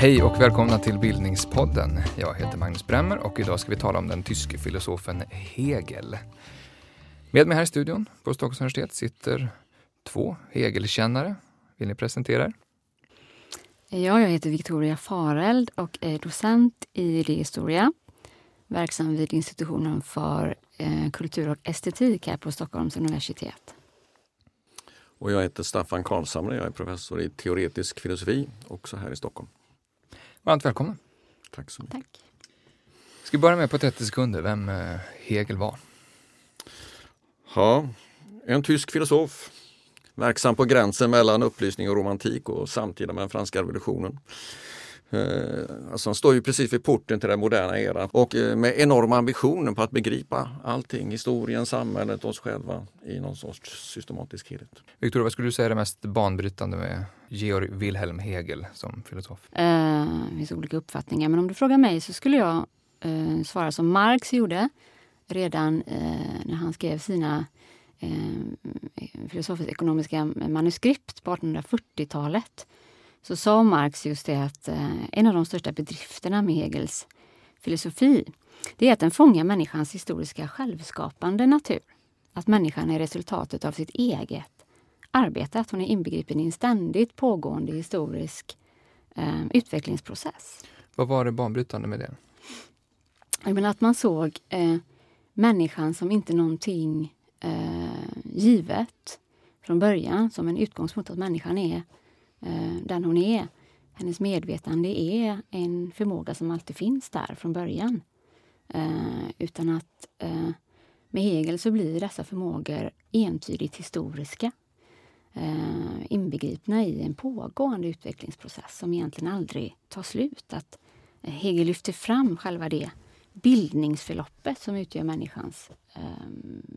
Hej och välkomna till Bildningspodden. Jag heter Magnus Bremmer och idag ska vi tala om den tyske filosofen Hegel. Med mig här i studion på Stockholms universitet sitter två Hegelkännare. Vill ni presentera er? Ja, jag heter Victoria Fareld och är docent i idéhistoria. Verksam vid institutionen för eh, kultur och estetik här på Stockholms universitet. Och jag heter Staffan Karlshamre, jag är professor i teoretisk filosofi, också här i Stockholm. Varmt välkomna. Tack så mycket. Tack. Ska vi börja med på 30 sekunder vem eh, Hegel var? Ja, en tysk filosof, verksam på gränsen mellan upplysning och romantik och samtida med den franska revolutionen. Eh, alltså han står ju precis vid porten till den moderna eran och eh, med enorma ambitioner på att begripa allting, historien, samhället, oss själva i någon sorts systematisk helhet. Victoria, vad skulle du säga är det mest banbrytande med Georg Wilhelm Hegel som filosof? Eh, det finns olika uppfattningar, men om du frågar mig så skulle jag eh, svara som Marx gjorde redan eh, när han skrev sina eh, filosofisk-ekonomiska manuskript på 1840-talet så sa Marx just det att eh, en av de största bedrifterna med Hegels filosofi det är att den fångar människans historiska självskapande natur. Att människan är resultatet av sitt eget arbete, att hon är inbegripen i en ständigt pågående historisk eh, utvecklingsprocess. Vad var det banbrytande med det? Jag menar att man såg eh, människan som inte någonting eh, givet från början, som en utgångspunkt att människan är Eh, den hon är. Hennes medvetande är en förmåga som alltid finns där från början. Eh, utan att eh, med Hegel så blir dessa förmågor entydigt historiska. Eh, inbegripna i en pågående utvecklingsprocess som egentligen aldrig tar slut. Att Hegel lyfter fram själva det bildningsförloppet som utgör människans eh,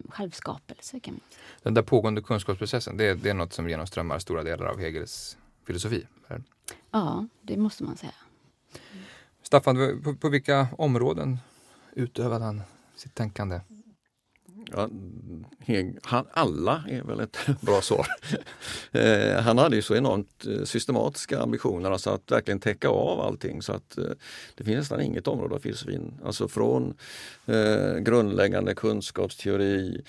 självskapelse. Kan man säga. Den där pågående kunskapsprocessen, det, det är något som genomströmmar stora delar av Hegels filosofi. Ja, det måste man säga. Staffan, på, på vilka områden utövade han sitt tänkande? Ja, Heg, han, alla är väl ett bra svar. eh, han hade ju så enormt eh, systematiska ambitioner, alltså att verkligen täcka av allting så att eh, det finns nästan inget område av filosofin. Alltså från eh, grundläggande kunskapsteori,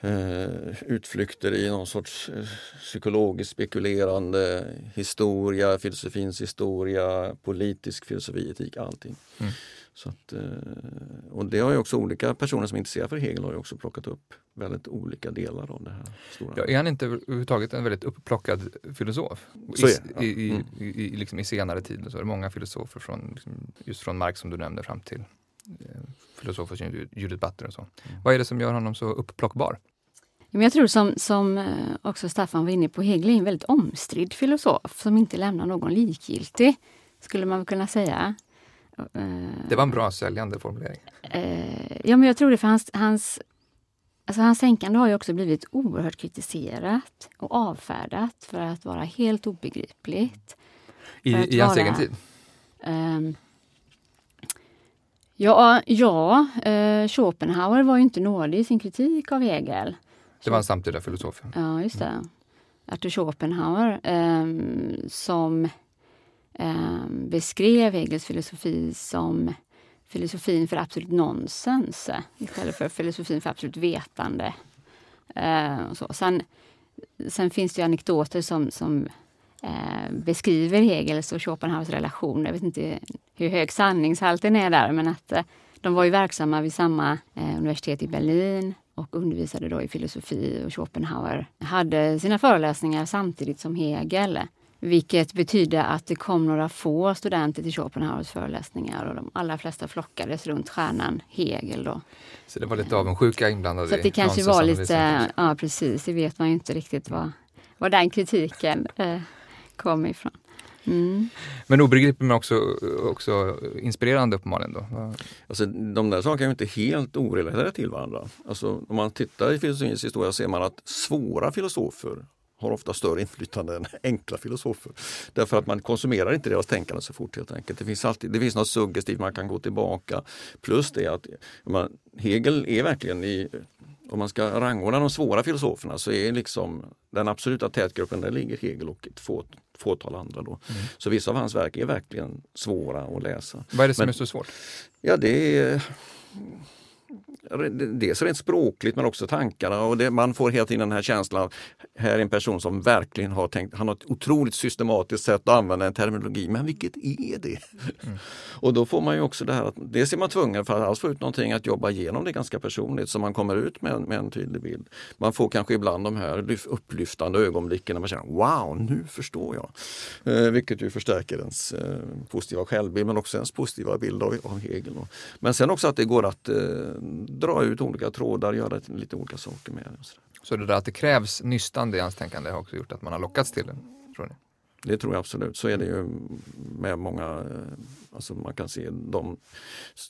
eh, utflykter i någon sorts eh, psykologiskt spekulerande historia, filosofins historia, politisk filosofi, etik, allting. Mm. Så att, eh, och det har ju också olika personer som är intresserade för Hegel har ju också plockat upp väldigt olika delar av det här. Stora. Ja, är han inte överhuvudtaget en väldigt upplockad filosof? Så I, är, i, mm. i, i, liksom i senare tid så är det många filosofer från, liksom, just från Marx som du nämnde fram till eh, filosofer som Judith Butler och så. Mm. Vad är det som gör honom så upplockbar? Jag tror som, som också Staffan var inne på, Hegel är en väldigt omstridd filosof som inte lämnar någon likgiltig, skulle man kunna säga. Det var en bra säljande formulering. Ja, men jag tror det för hans, hans, alltså hans tänkande har ju också blivit oerhört kritiserat och avfärdat för att vara helt obegripligt. I, i hans egen tid? Um, ja, ja uh, Schopenhauer var ju inte nådig i sin kritik av Hegel. Det var en samtida filosof. Ja, just det. Mm. Arthur Schopenhauer um, som eh, beskrev Hegels filosofi som filosofin för absolut nonsens istället för filosofin för absolut vetande. Eh, och så. Sen, sen finns det anekdoter som, som eh, beskriver Hegels och Schopenhauers relation. Jag vet inte hur hög sanningshalten är där, men att eh, de var ju verksamma vid samma eh, universitet i Berlin och undervisade då i filosofi och Schopenhauer hade sina föreläsningar samtidigt som Hegel. Vilket betyder att det kom några få studenter till Schopenhauers föreläsningar och de allra flesta flockades runt stjärnan Hegel. Då. Så det var lite avundsjuka inblandade? Så det kanske var lite, ja precis, det vet man ju inte riktigt var, var den kritiken eh, kom ifrån. Mm. Men obegripligt men också, också inspirerande uppenbarligen då? Alltså, de där sakerna är inte helt orelaterade till varandra. Alltså, om man tittar i filosofins historia ser man att svåra filosofer har ofta större inflytande än enkla filosofer. Därför att man konsumerar inte deras tänkande så fort helt enkelt. Det finns, alltid, det finns något suggestivt man kan gå tillbaka. Plus det att man, Hegel är verkligen i om man ska rangordna de svåra filosoferna så är liksom den absoluta tätgruppen, där ligger Hegel och ett få, fåtal andra. Då. Mm. Så vissa av hans verk är verkligen svåra att läsa. Vad är det som Men, är så svårt? Ja, det är dels rent språkligt men också tankarna och det, man får hela tiden den här känslan här är en person som verkligen har tänkt, han har ett otroligt systematiskt sätt att använda en terminologi, men vilket är det? Mm. och då får man ju också det här att dels är man tvungen för att alls få ut någonting att jobba igenom det ganska personligt så man kommer ut med en, med en tydlig bild. Man får kanske ibland de här upplyftande ögonblicken när man känner wow, nu förstår jag. Eh, vilket ju förstärker ens eh, positiva självbild men också ens positiva bild av, av Hegel. Men sen också att det går att eh, dra ut olika trådar, göra lite olika saker med det. Så det där att det krävs nystande i hans tänkande har också gjort att man har lockats till det? Tror ni? Det tror jag absolut. Så är det ju med många, eh, alltså man kan se de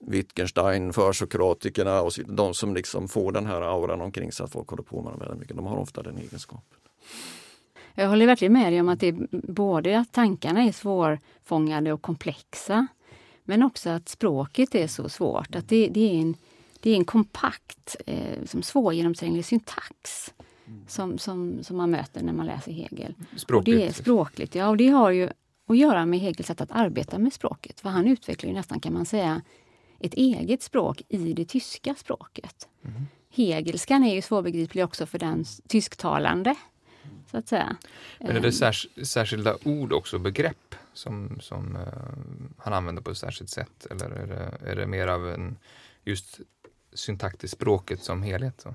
Wittgenstein, försokratikerna och så, de som liksom får den här auran omkring sig att folk håller på med dem väldigt mycket. De har ofta den egenskapen. Jag håller verkligen med dig om att det är både att tankarna är svårfångade och komplexa, men också att språket är så svårt. Att det, det är en det är en kompakt, eh, som svårgenomtränglig syntax som, som, som man möter när man läser Hegel. Språkligt? Och det är språkligt, ja. Och det har ju att göra med Hegels sätt att arbeta med språket. För han utvecklar ju nästan, kan man säga, ett eget språk i det tyska språket. Mm. Hegelskan är ju svårbegriplig också för den tysktalande. Så att säga. Men är det ehm. särs särskilda ord också, begrepp, som, som uh, han använder på ett särskilt sätt? Eller är det, är det mer av en just syntaktiskt språket som helhet? Så.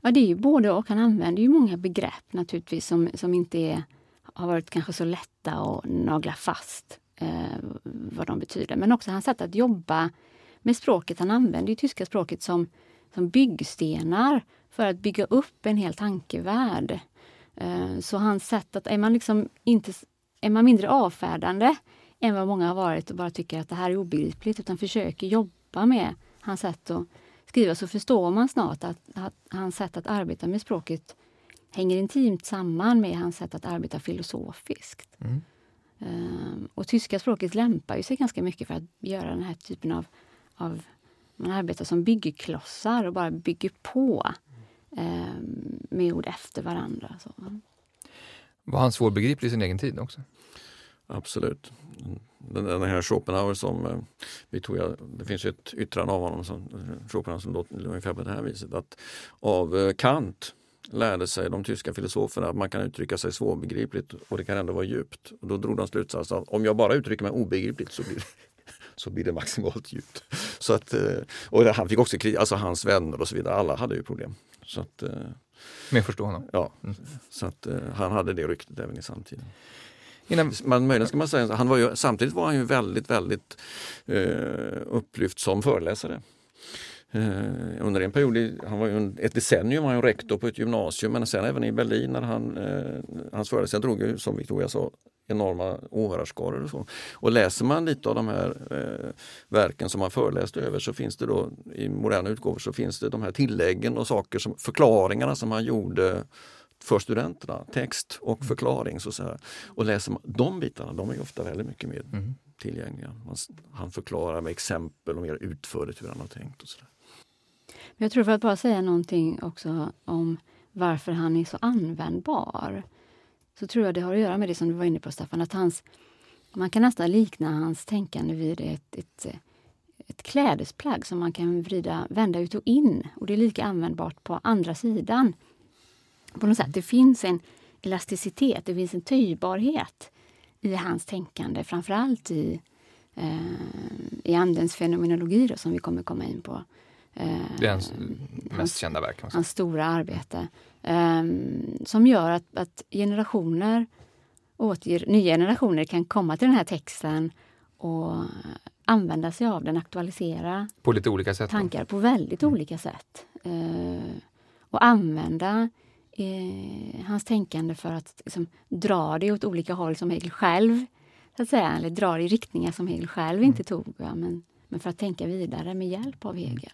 Ja, det är ju både och. Han använder ju många begrepp naturligtvis som, som inte är, har varit kanske så lätta att nagla fast eh, vad de betyder. Men också hans sätt att jobba med språket. Han använder ju tyska språket som, som byggstenar för att bygga upp en hel tankevärld. Eh, så hans sätt att, är man liksom inte, är man mindre avfärdande än vad många har varit och bara tycker att det här är obegripligt utan försöker jobba med hans sätt att skriva så förstår man snart att, att hans sätt att arbeta med språket hänger intimt samman med hans sätt att arbeta filosofiskt. Mm. Um, och tyska språket lämpar ju sig ganska mycket för att göra den här typen av, av man arbetar som byggklossar och bara bygger på um, med ord efter varandra. Så. Var han svårbegriplig i sin egen tid också? Absolut den här Schopenhauer som eh, vi tog, det finns ett yttrande av honom som Schopenhauer som låter ungefär på det här viset att av eh, Kant lärde sig de tyska filosoferna att man kan uttrycka sig svårbegripligt och det kan ändå vara djupt. Och då drog de slutsatsen att om jag bara uttrycker mig obegripligt så blir, så blir det maximalt djupt. Så att, eh, och han fick också kritik, alltså hans vänner och så vidare, alla hade ju problem. Så att, Med att förstå honom? Ja, mm. så att han hade det ryktet även i samtiden. Innan, man, möjligen ska man säga, han var ju, samtidigt var han ju väldigt, väldigt eh, upplyft som föreläsare. Eh, under en period, han var ju ett decennium var han rektor på ett gymnasium men sen även i Berlin när han, eh, hans föreläsningar drog ju som Victoria sa enorma åhörarskaror och så. Och läser man lite av de här eh, verken som han föreläste över så finns det då i moderna utgåvor så finns det de här tilläggen och saker som förklaringarna som han gjorde för studenterna, text och mm. förklaring. Så, så här. Och läser man de bitarna, de är ofta väldigt mycket mer mm. tillgängliga. Man, han förklarar med exempel och mer utförligt hur han har tänkt. och så där. Jag tror för att bara säga någonting också om varför han är så användbar. Så tror jag det har att göra med det som du var inne på Staffan, att hans, man kan nästan likna hans tänkande vid ett, ett, ett klädesplagg som man kan vrida, vända ut och in. Och det är lika användbart på andra sidan på något sätt. Det finns en elasticitet, det finns en töjbarhet i hans tänkande, framförallt i, eh, i Andens fenomenologi då, som vi kommer komma in på. Eh, det är hans mest kända verk. Hans stora arbete. Eh, som gör att, att generationer, åter, nya generationer kan komma till den här texten och använda sig av den, aktualisera på lite olika sätt, tankar på väldigt mm. olika sätt. Eh, och använda eh, hans tänkande för att liksom, dra det åt olika håll som Hegel själv, så att säga, eller dra det i riktningar som Hegel själv inte mm. tog. Ja, men, men för att tänka vidare med hjälp av Hegel.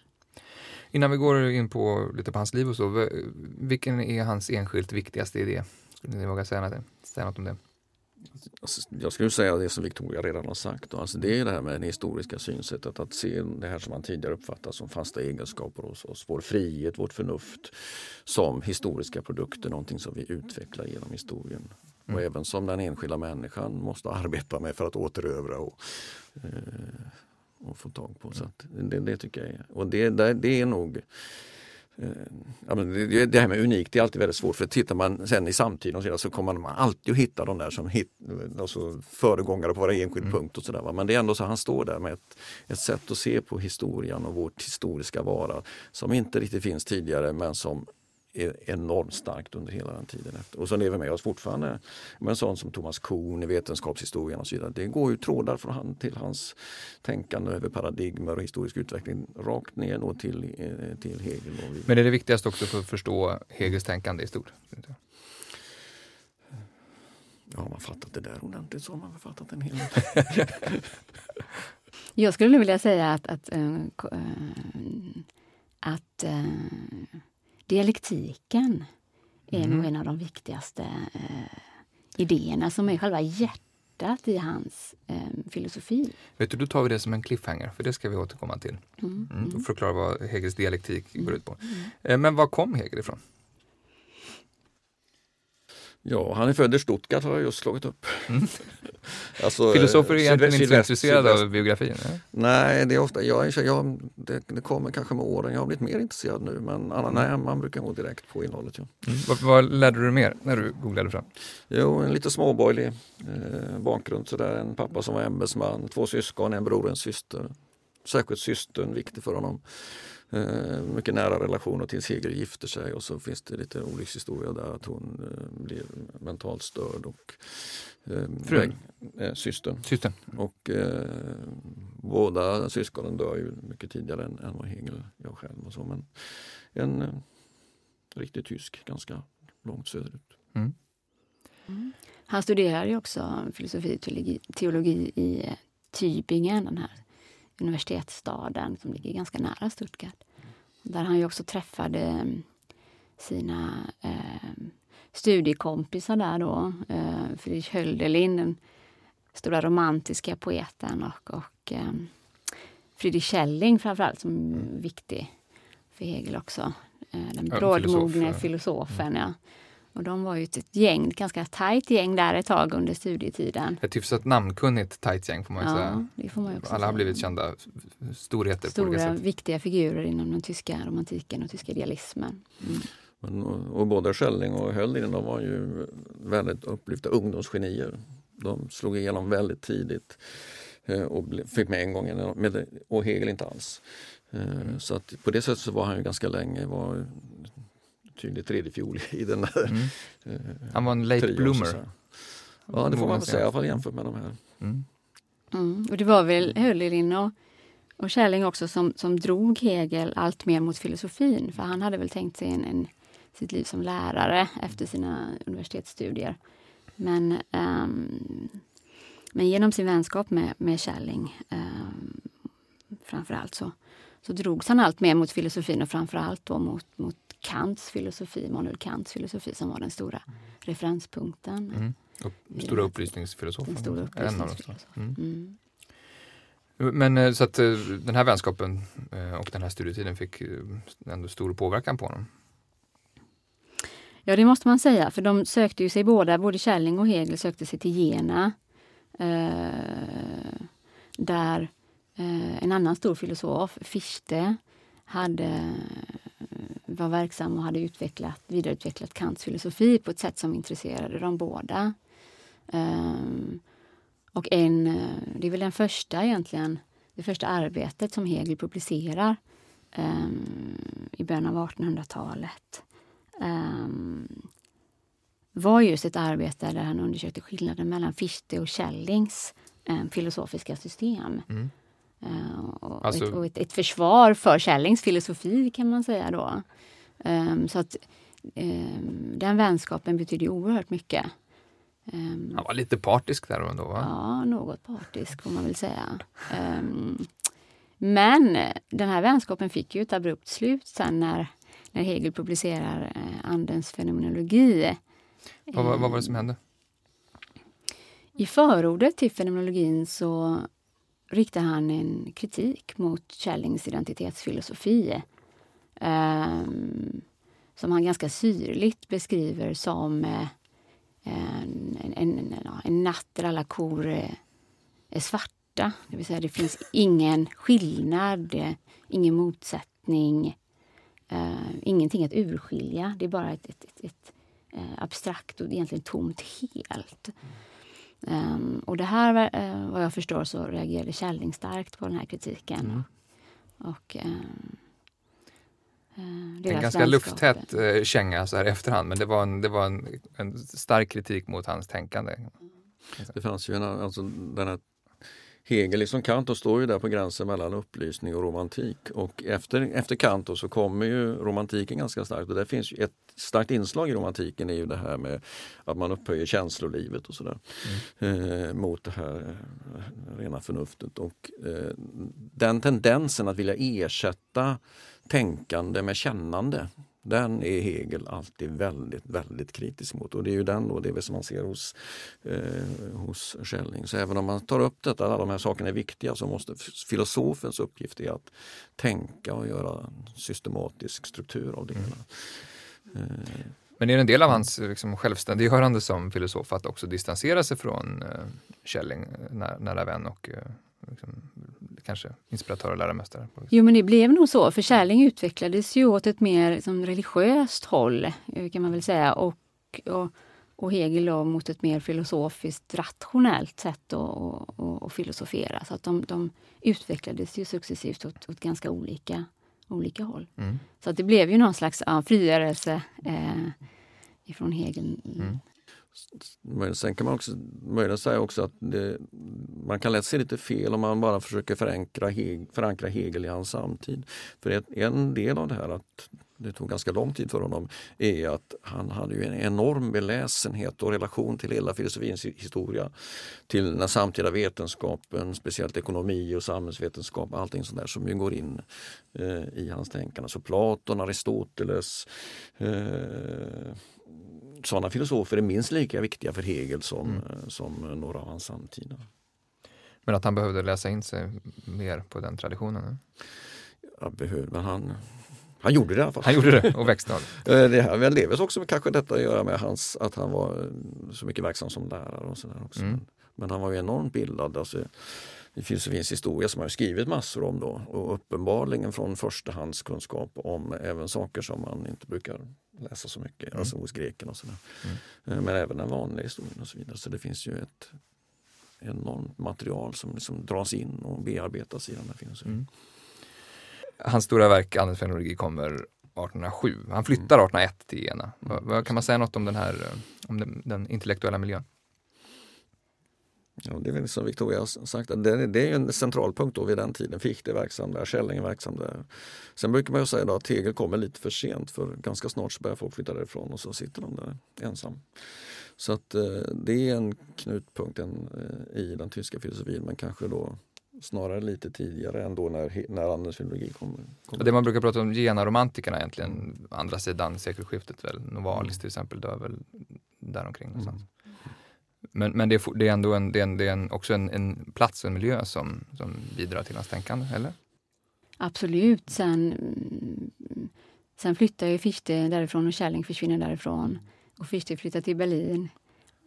Innan vi går in på lite på hans liv och så, vilken är hans enskilt viktigaste idé, Skulle ni våga säga något, säga något om det? Alltså, jag skulle säga det som Victoria redan har sagt. Alltså det är det här med det historiska synsättet. Att se det här som man tidigare uppfattat som fasta egenskaper hos oss. Vår frihet, vårt förnuft som historiska produkter. Någonting som vi utvecklar genom historien. Mm. Och även som den enskilda människan måste arbeta med för att återövra och, eh, och få tag på. Så det, det, tycker jag är. Och det, det, det är nog ja, men det, här med unikt är alltid väldigt svårt för tittar man sen i samtiden så kommer man alltid att hitta de där som hit, alltså föregångare på varje enskild mm. punkt. och så där, Men det är ändå så han står där med ett, ett sätt att se på historien och vårt historiska vara som inte riktigt finns tidigare men som enormt starkt under hela den tiden. Efter. Och som lever med oss fortfarande. Men en sån som Thomas Kuhn i vetenskapshistorien och så vidare. Det går ju trådar från han till hans tänkande över paradigmer och historisk utveckling rakt ner då till, eh, till Hegel. Men är det viktigaste också för att förstå Hegels tänkande i stort? Ja, har man fattat det där ordentligt så har man fattat en hel del. Jag skulle vilja säga att, att, äh, att äh, dialektiken är mm. nog en av de viktigaste eh, idéerna som är själva hjärtat i hans eh, filosofi. Vet du, då tar vi det som en cliffhanger, för det ska vi återkomma till. Mm. Mm. Och förklara vad Hegels dialektik går ut på. Mm. Eh, men var kom Hegel ifrån? Ja, han är född i Stuttgart har jag just slagit upp. Mm. alltså, Filosofer är egentligen inte så intresserade av biografin? Ja? Nej, det är ofta, jag, jag, det, det, kommer kanske med åren. Jag har blivit mer intresserad nu men annan, mm. nej, man brukar gå direkt på innehållet. Ja. Mm. Vad, vad lärde du mer när du googlade fram? Jo, en lite småborgerlig eh, bakgrund. Sådär. En pappa som var ämbetsman, två syskon, en bror och en syster. Särskilt systern viktig för honom. Eh, mycket nära relationer tills Hegel gifter sig och så finns det lite olyckshistoria där att hon eh, blir mentalt störd och eh, Frun? Eh, systern. systern. Och eh, båda syskonen dör ju mycket tidigare än, än vad Hegel gör själv. Och så. Men en eh, riktigt tysk, ganska långt söderut. Mm. Mm. Han studerar ju också filosofi och teologi, teologi i Tübingen, den här universitetsstaden som ligger ganska nära Stuttgart. Där han ju också träffade mm, sina eh, studiekompisar där då. Eh, Friedrich Hölderlin, den stora romantiska poeten och, och eh, Friedrich Schelling framförallt som mm. viktig för Hegel också. Eh, den brådmogne filosof, filosofen. Mm. Ja. Och de var ju ett gäng, ett ganska tajt gäng där ett tag under studietiden. Ett hyfsat namnkunnigt tajt gäng får man ju ja, säga. Det får man också Alla har blivit kända storheter Stora, på olika sätt. viktiga figurer inom den tyska romantiken och tyska idealismen. Mm. Men, och, och både Schelling och Hölderlin de var ju väldigt upplyfta ungdomsgenier. De slog igenom väldigt tidigt eh, och fick med en gång, med, och Hegel inte alls. Mm. Så att på det sättet så var han ju ganska länge, var tydlig tredje fiol i den där mm. Eh, han var en late trion, bloomer. Ja, det får man säga, i alla fall jämfört med de här. Mm. Mm. Och det var väl Hölderlin och, och Kärling också som, som drog Hegel allt mer mot filosofin. För han hade väl tänkt sig en, en sitt liv som lärare efter sina universitetsstudier. Men, um, men genom sin vänskap med, med Kärling um, framförallt så, så drogs han allt mer mot filosofin och framförallt då mot, mot Kants filosofi, Immanuel Kants filosofi som var den stora mm. referenspunkten. Mm. Och stora upplysningsfilosofen. Den stora upplysningsfilosofen. Mm. Men eh, så att eh, den här vänskapen eh, och den här studietiden fick ändå stor påverkan på honom? Ja, det måste man säga, för de sökte ju sig båda, både Kärling och Hegel sökte sig till Jena. Eh, där eh, en annan stor filosof, Fichte, hade var verksam och hade utvecklat, vidareutvecklat Kants filosofi på ett sätt som intresserade dem båda. Um, och en, eh, det är väl den första egentligen, det första arbetet som Hegel publicerar um, i början av 1800-talet um, ehm, var just ett arbete där han undersökte skillnaden mellan Fichte och Schellings filosofiska system. Mm. Uh, och, alltså... ett, och ett, ett, försvar för Källings filosofi kan man säga då. Um, så att um, den vänskapen betyder oerhört mycket. Han var lite partisk där ändå va? Ja, något partisk får man väl säga. men den här vänskapen fick ju ett abrupt slut sen när, när Hegel publicerar uh, Andens fenomenologi vad, vad var det som hände? I förordet till fenomenologin så riktar han en kritik mot Källings identitetsfilosofi eh, som han ganska syrligt beskriver som eh, en, en, en, en, natt där alla kor eh, är, svarta. Det vill säga det finns ingen skillnad, eh, ingen motsättning, eh, ingenting att urskilja. Det är bara ett, ett, ett, ett eh, abstrakt och egentligen tomt helt. Um, och det här, uh, vad jag förstår, så reagerade Källing starkt på den här kritiken. Mm. Och, um, uh, en ganska lufttät uh, känga så här i efterhand, men det var, en, det var en, en stark kritik mot hans tänkande. Det fanns ju en, alltså, den här Hegel liksom Kant står ju där på gränsen mellan upplysning och romantik. Och efter, efter Kant så kommer ju romantiken ganska starkt. Och det finns ett starkt inslag i romantiken är ju det här med att man upphöjer känslolivet och sådär. Mm. Eh, mot det här eh, rena förnuftet. Och eh, den tendensen att vilja ersätta tänkande med kännande den är Hegel alltid väldigt, väldigt kritisk mot och det är ju den då, det som man ser hos, eh, hos Schelling. Så även om man tar upp detta, alla de här sakerna är viktiga, så måste filosofens uppgift är att tänka och göra systematisk struktur av det hela. Mm. Eh. Men är det en del av hans liksom, självständiggörande som filosof att också distansera sig från eh, Schelling, eh, nära, nära vän och eh, liksom, kanske inspiratör och läromästare. Jo men det blev nog så, för Kärling utvecklades ju åt ett mer liksom, religiöst håll eh, kan man väl säga och, och, och Hegel då, mot ett mer filosofiskt rationellt sätt att, filosofera. Så att de, de utvecklades ju successivt åt, åt ganska olika, olika håll. Mm. Så att det blev ju någon slags ja, frigörelse eh, ifrån Hegel. Mm. Sen kan man också möjligen säga också att det, man kan lätt se lite fel om man bara försöker förankra, Hegel, förankra Hegel i hans samtid. För ett, en del av det här att det tog ganska lång tid för honom är att han hade ju en enorm beläsenhet och relation till hela filosofins historia. Till den samtida vetenskapen, speciellt ekonomi och samhällsvetenskap, allting sånt där som ju går in eh, i hans tänkande. Så Platon, Aristoteles, eh, sådana filosofer är minst lika viktiga för Hegel som, mm. Eh, som några av hans samtida. Men att han behövde läsa in sig mer på den traditionen? Ja, behövde, men han, han gjorde det i alla fall. Han gjorde det och växte av det. det har väl delvis också med kanske detta att göra med hans, att han var eh, så mycket verksam som lärare och sådär också. Mm. Men han var ju enormt bildad. Alltså, i filosofins historia som har skrivit massor om då och uppenbarligen från förstahandskunskap om även saker som man inte brukar läsa så mycket, mm. alltså hos grekerna och sådär. Mm. Eh, men även den vanliga historien och så vidare. Så det finns ju ett enormt material som liksom dras in och bearbetas i den här filosofin. Mm. Hans stora verk Andens fenologi kommer 1807. Han flyttar 1801 till Jena. Vad, kan man säga något om den här om den, den intellektuella miljön? Ja, det är väl som Victoria har sagt, det, det är en central punkt då vid den tiden. Fichte är verksam där, Källing är verksam där. Sen brukar man ju säga då att Tegel kommer lite för sent för ganska snart så börjar folk flytta därifrån och så sitter de där ensam. Så att eh, det är en knutpunkt eh, i den tyska filosofin men kanske då snarare lite tidigare än då när, när Anders filologi kommer. Kom det man brukar prata om genaromantikerna egentligen, andra sidan sekelskiftet väl, Novalis mm. till exempel dör väl däromkring någonstans. Mm. Men, men det, är, det är ändå en, det är, en, det är en, också en, en plats och en miljö som, som bidrar till hans tänkande, eller? Absolut. Sen, sen flyttar ju Fichte därifrån och Kärling försvinner därifrån. Och Fichte flyttar till Berlin.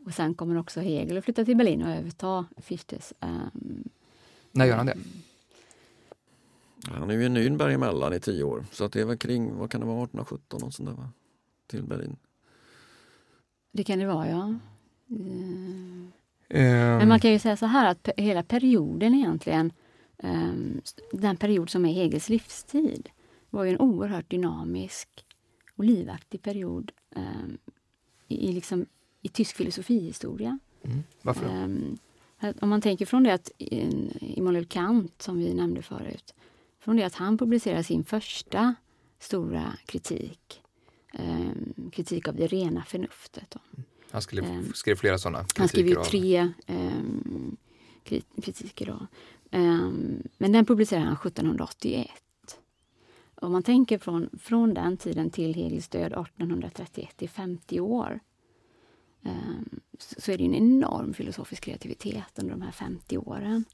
Och sen kommer också Hegel att flytta till Berlin och överta Fichtes. Um, När gör han det? Han är ju i Nürnberg emellan i tio år. Så att det är väl kring, vad kan det vara, 1817 och sånt där, va? till Berlin. Det kan det vara, ja. Mm. Men man kan ju säga så här att hela perioden egentligen, um, den period som är Hegels livstid, var ju en oerhört dynamisk och livaktig period um, i, liksom, i tysk filosofihistoria. Mm. Varför um, Om man tänker från det att Immanuel Kant, som vi nämnde förut, från det att han publicerade sin första stora kritik, kritik av det rena förnuftet. Då. Mm han skrev, um, skrev flera sådana kritiker. Han skrev ju tre um, kritiker. Då. Um, men den publicerade han 1781. Om man tänker från, från den tiden till Hegels död 1831, i 50 år. um, så är det en enorm filosofisk kreativitet under de här 50 åren.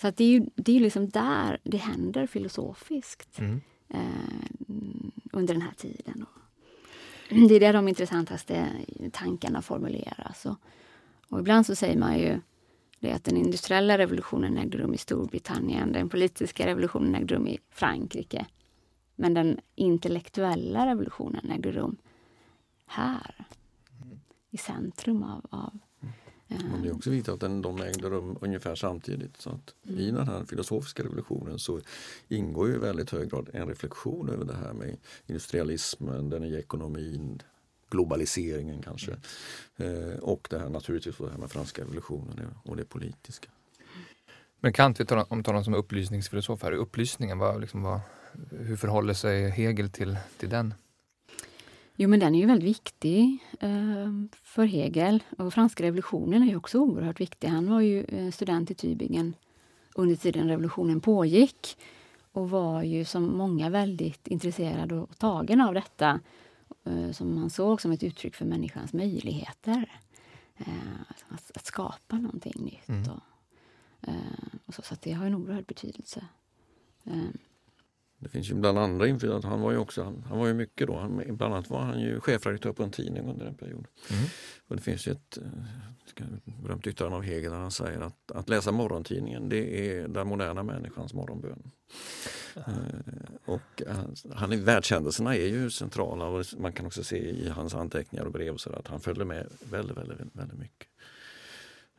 Så att det är ju det är liksom där det händer filosofiskt mm. eh, under den här tiden. Det är där de intressantaste tankarna formuleras. Och, och ibland så säger man ju det att den industriella revolutionen ägde rum i Storbritannien, den politiska revolutionen ägde rum i Frankrike. Men den intellektuella revolutionen ägde rum här, i centrum av, av men det är också viktigt att den, de ägde rum ungefär samtidigt. Så att mm. I den här filosofiska revolutionen så ingår ju i väldigt hög grad en reflektion över det här med industrialismen, den nya ekonomin, globaliseringen kanske. Mm. Eh, och det här naturligtvis det här med franska revolutionen och det politiska. Men Kant, vi talar om honom som upplysningsfilosof här. Upplysningen, vad, liksom, vad, hur förhåller sig Hegel till, till den? Jo, men den är ju väldigt viktig eh, för Hegel. Och franska revolutionen är ju också oerhört viktig. Han var ju eh, student i Tübingen under tiden revolutionen pågick och var ju som många väldigt intresserad och tagen av detta eh, som man såg som ett uttryck för människans möjligheter. Eh, att, att, skapa någonting nytt. Mm. Och, och så, så det har en oerhörd betydelse. Eh, det finns ju bland andra inflytande. Han var ju också, han, han var ju mycket då. Han, bland annat var han ju chefredaktör på en tidning under en period. Mm. Och det finns ju ett eh, berömt yttrande av Hegel där han säger att att läsa morgontidningen det är den moderna människans morgonbön. Uh, och uh, han, världshändelserna är ju centrala och man kan också se i hans anteckningar och brev så att han följde med väldigt, väldigt, väldigt mycket.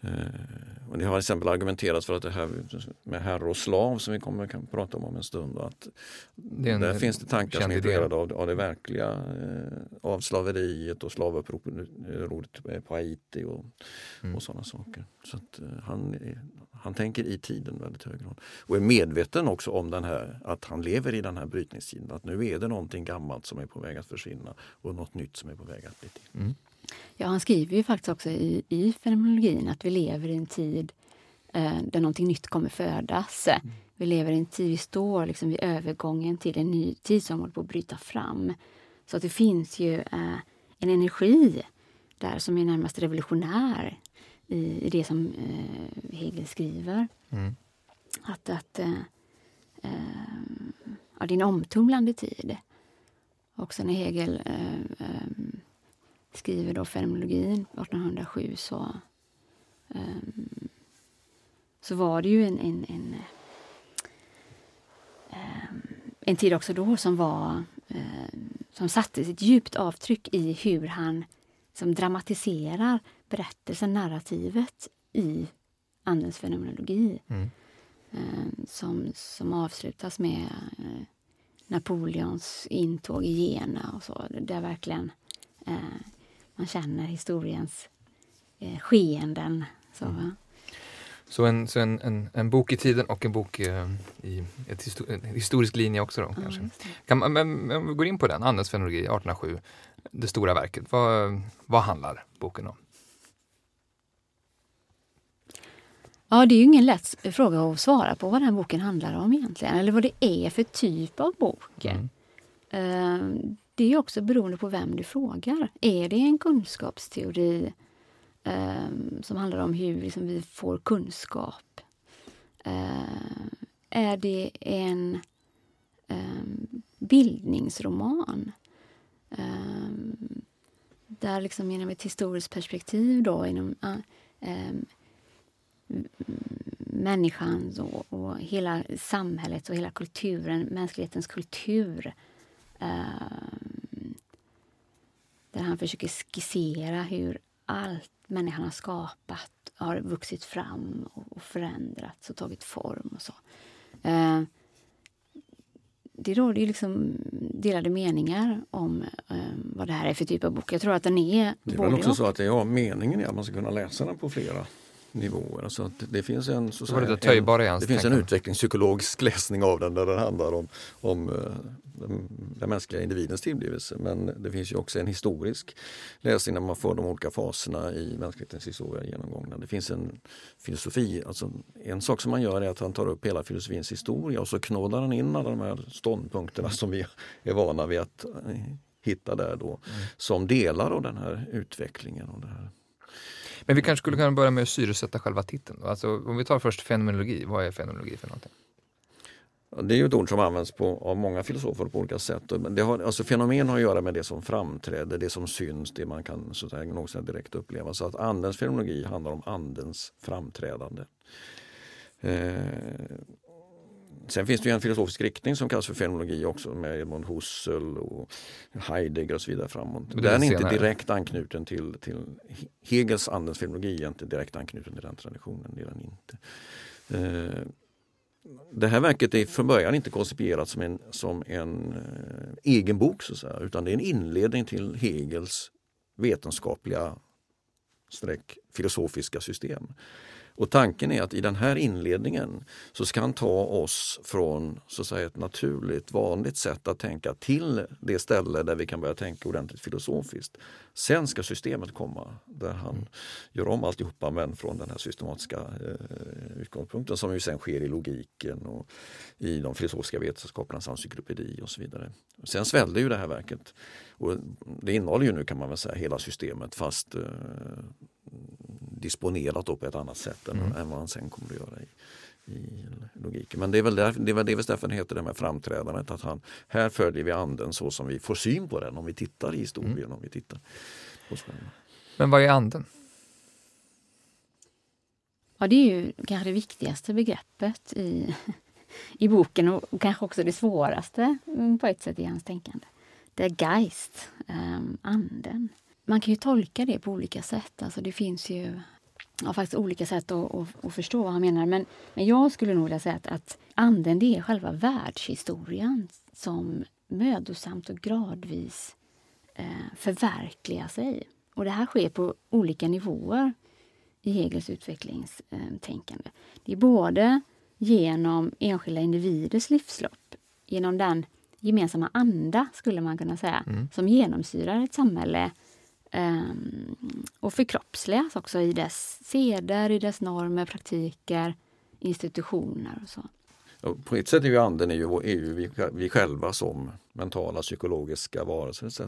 Eh, och det har till exempel argumenterats för att det här med herre och slav som vi kommer kan prata om om en stund. Att en, där finns det tankar som är inspirerade av, av det verkliga, eh, av slaveriet och slavupproret på Haiti och, mm. och sådana saker. Så att, eh, han, han tänker i tiden väldigt hög grad. Och är medveten också om den här, att han lever i den här brytningstiden. Att nu är det någonting gammalt som är på väg att försvinna och något nytt som är på väg att bli till. Mm. Ja, han skriver ju faktiskt också i, i fenomenologin att vi lever i en tid eh, där någonting nytt kommer födas. Mm. Vi lever i en tid, vi står liksom vid övergången till en ny tid som håller på att bryta fram. Så att det finns ju eh, en energi där som är närmast revolutionär i, i det som eh, Hegel skriver. Mm. Att, att eh, eh, ja, det är en omtumlande tid. Också när Hegel eh, eh skriver då fenomenologin 1807 så, um, så var det ju en, en, en, um, en tid också då som var um, som satte ett djupt avtryck i hur han som dramatiserar berättelsen, narrativet i Andens fenomenologi. Mm. som, som avslutas med uh, Napoleons intåg i Jena och så. Där verkligen uh, man känner historiens eh, skeenden. Så, mm. så, en, så en, en, en, bok i tiden och en bok eh, i ett histor en historisk linje också då, kanske. Kan man, men, om vi går in på den, Andens fenologi 1807, det stora verket. Vad, vad handlar boken om? Ja, det är ju ingen lätt fråga att svara på vad den boken handlar om egentligen, eller vad det är för typ av bok. Mm. Det är också beroende på vem du frågar. Är det en kunskapsteori eh, som handlar om hur liksom, vi får kunskap? Eh, är det en eh, bildningsroman? Ehm, där liksom genom ett historiskt perspektiv då inom ah, ehm, människans och, och hela samhället och hela kulturen, mänsklighetens kultur eh, där han försöker skissera hur allt människan har skapat har vuxit fram och förändrats och tagit form och så. Uh, det råder ju liksom delade meningar om um, vad det här är för typ av bok. Jag tror att den är... Det är väl också så att ja, meningen är att man ska kunna läsa den på flera nivåer. Alltså att det finns en, så så det, en, det finns en utvecklingspsykologisk läsning av den där den handlar om, om eh, den, den mänskliga individens tillblivelse. Men det finns ju också en historisk läsning när man får de olika faserna i mänsklighetens historia genomgångna. Det finns en filosofi, alltså en sak som man gör är att han tar upp hela filosofins historia och så knådar han in alla de här ståndpunkterna som vi är vana vid att hitta där då mm. som delar av den här utvecklingen och det här men vi kanske skulle kunna börja med att syresätta själva titeln. Då. Alltså, om vi tar först fenomenologi, vad är fenomenologi för någonting? Det är ju ett ord som används på, av många filosofer på olika sätt. Det har, alltså fenomen har att göra med det som framträder, det som syns, det man kan så att säga, något direkt uppleva. Så att andens fenomenologi handlar om andens framträdande. Eh, sen finns det en filosofisk riktning som kallas för fenomenologi också med Edmund Husserl och Heidegger och så vidare framåt. Den är inte direkt anknuten till, till Hegels andens fenomenologi, är inte direkt anknuten till den traditionen. Det är den inte. Eh, det här verket är från början inte koncipierat som en, som en eh, egen bok så säga, utan det är en inledning till Hegels vetenskapliga streck filosofiska system. Och tanken är att i den här inledningen så ska han ta oss från så att säga, ett naturligt, vanligt sätt att tänka till det ställe där vi kan börja tänka ordentligt filosofiskt. Sen ska systemet komma där han mm. gör om alltihopa men från den här systematiska eh, utgångspunkten som ju sen sker i logiken och i de filosofiska vetenskapernas encyklopedi och så vidare. Sen svällde ju det här verket och det innehåller ju nu kan man väl säga hela systemet fast eh, disponerat på ett annat sätt än, mm. än vad han sen kommer att göra i, i logiken. Men det är väl, där, det är väl delvis därför det heter det med framträdandet. Att han, här följer vi anden så som vi får syn på den om vi tittar i historien. Mm. Om vi tittar på Men vad är anden? Ja, det är ju kanske det viktigaste begreppet i, i boken och, och kanske också det svåraste mm, på ett sätt i hans tänkande. Det är Geist, um, anden. Man kan ju tolka det på olika sätt. Alltså det finns ju ja, faktiskt olika sätt att, att, att, förstå vad han menar. Men, men jag skulle nog vilja säga att, att anden det är själva världshistorien som mödosamt och gradvis eh, förverkligar sig. Och det här sker på olika nivåer i Hegels utvecklingstänkande. Det är både genom enskilda individers livslopp, genom den gemensamma anda, skulle man kunna säga, mm. som genomsyrar ett samhälle um, och förkroppsligas också i dess seder, i dess normer, praktiker, institutioner och så. På ett sätt är ju anden är ju, är ju vi, vi själva som mentala, psykologiska varelser etc.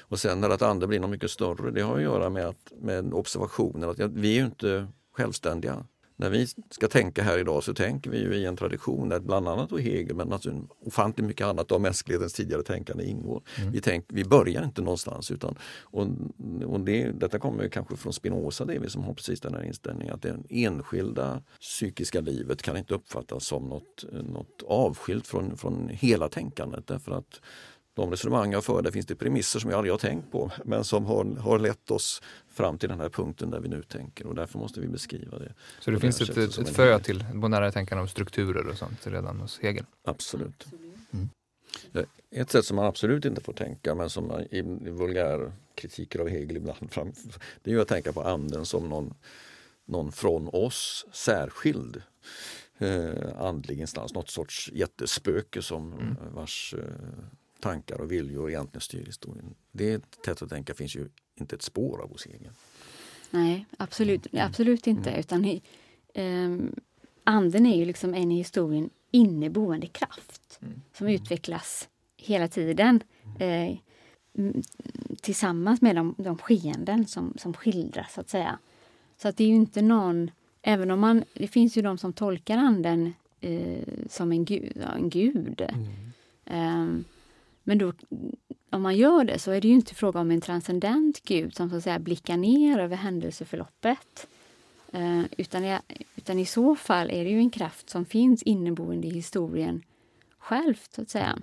Och sen när att anden blir något mycket större, det har att göra med, att, med observationen att vi är ju inte självständiga när vi ska tänka här idag så tänker vi ju i en tradition där bland annat då Hegel men naturligtvis ofantligt mycket annat av mänsklighetens tidigare tänkande ingår. Mm. Vi, tänk, vi börjar inte någonstans utan och, och det, detta kommer kanske från Spinoza, det är vi som har precis den här inställningen att det enskilda psykiska livet kan inte uppfattas som något, något avskilt från, från hela tänkandet därför att de resonemang jag för, där finns det premisser som jag aldrig har tänkt på men som har, har lett oss fram till den här punkten där vi nu tänker och därför måste vi beskriva det. Så det finns ett, ett, ett frö till bonära tänkande om strukturer och sånt redan hos Hegel? Absolut. Mm. Ett sätt som man absolut inte får tänka men som i, i vulgär kritiker av Hegel ibland fram, det är ju att tänka på anden som någon, någon från oss särskild eh, andlig instans, något sorts jättespöke som mm. vars eh, tankar och viljor egentligen styr historien. Det sättet att tänka finns ju inte ett spår av hos egen. Nej, absolut, mm. absolut inte. Mm. Utan eh, anden är ju liksom en i historien inneboende kraft mm. som mm. utvecklas hela tiden eh, tillsammans med de, de skeenden som, som skildras, så att säga. Så att det är ju inte någon... Även om man... Det finns ju de som tolkar anden eh, som en gud. Ja, en gud. Mm. Eh, men då, om man gör det så är det ju inte fråga om en transcendent gud som så att säga blickar ner över händelseförloppet. Eh, utan, i, utan i så fall är det ju en kraft som finns inneboende i historien självt, så att säga.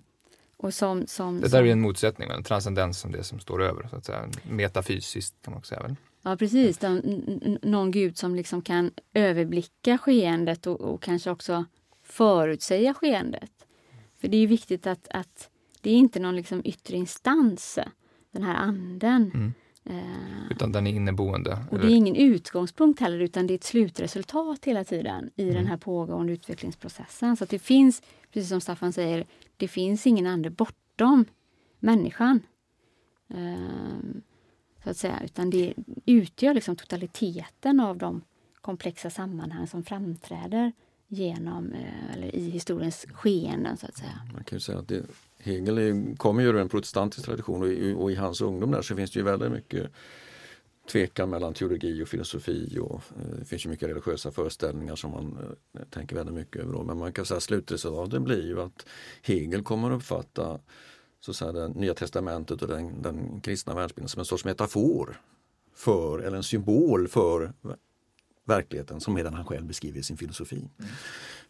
Och som, som, det där är en motsättning, en transcendens som det som står över, så att säga. metafysiskt kan man också säga. Väl? Ja precis, Den, någon gud som liksom kan överblicka skeendet och, och kanske också förutsäga skeendet. För det är viktigt att, att det är inte någon liksom yttre instans, den här anden. Mm. Eh, utan den är inneboende. Och eller? det är ingen utgångspunkt heller utan det är ett slutresultat hela tiden i mm. den här pågående utvecklingsprocessen. Så det finns, precis som Staffan säger, det finns ingen ande bortom människan. Eh, så att säga, utan det utgör liksom totaliteten av de komplexa sammanhang som framträder genom, eh, eller i historiens skeenden så att säga. Man kan ju säga att det, Hegel kommer ju ur en protestantisk tradition och i, och i, hans ungdom där så finns det ju väldigt mycket tvekan mellan teologi och filosofi och eh, det finns ju mycket religiösa föreställningar som man eh, tänker väldigt mycket över. Men man kan säga slutresultatet blir ju att Hegel kommer att uppfatta så att säga, det Nya Testamentet och den, den kristna världsbilden som en sorts metafor för, eller en symbol för verkligheten som den han själv beskriver i sin filosofi.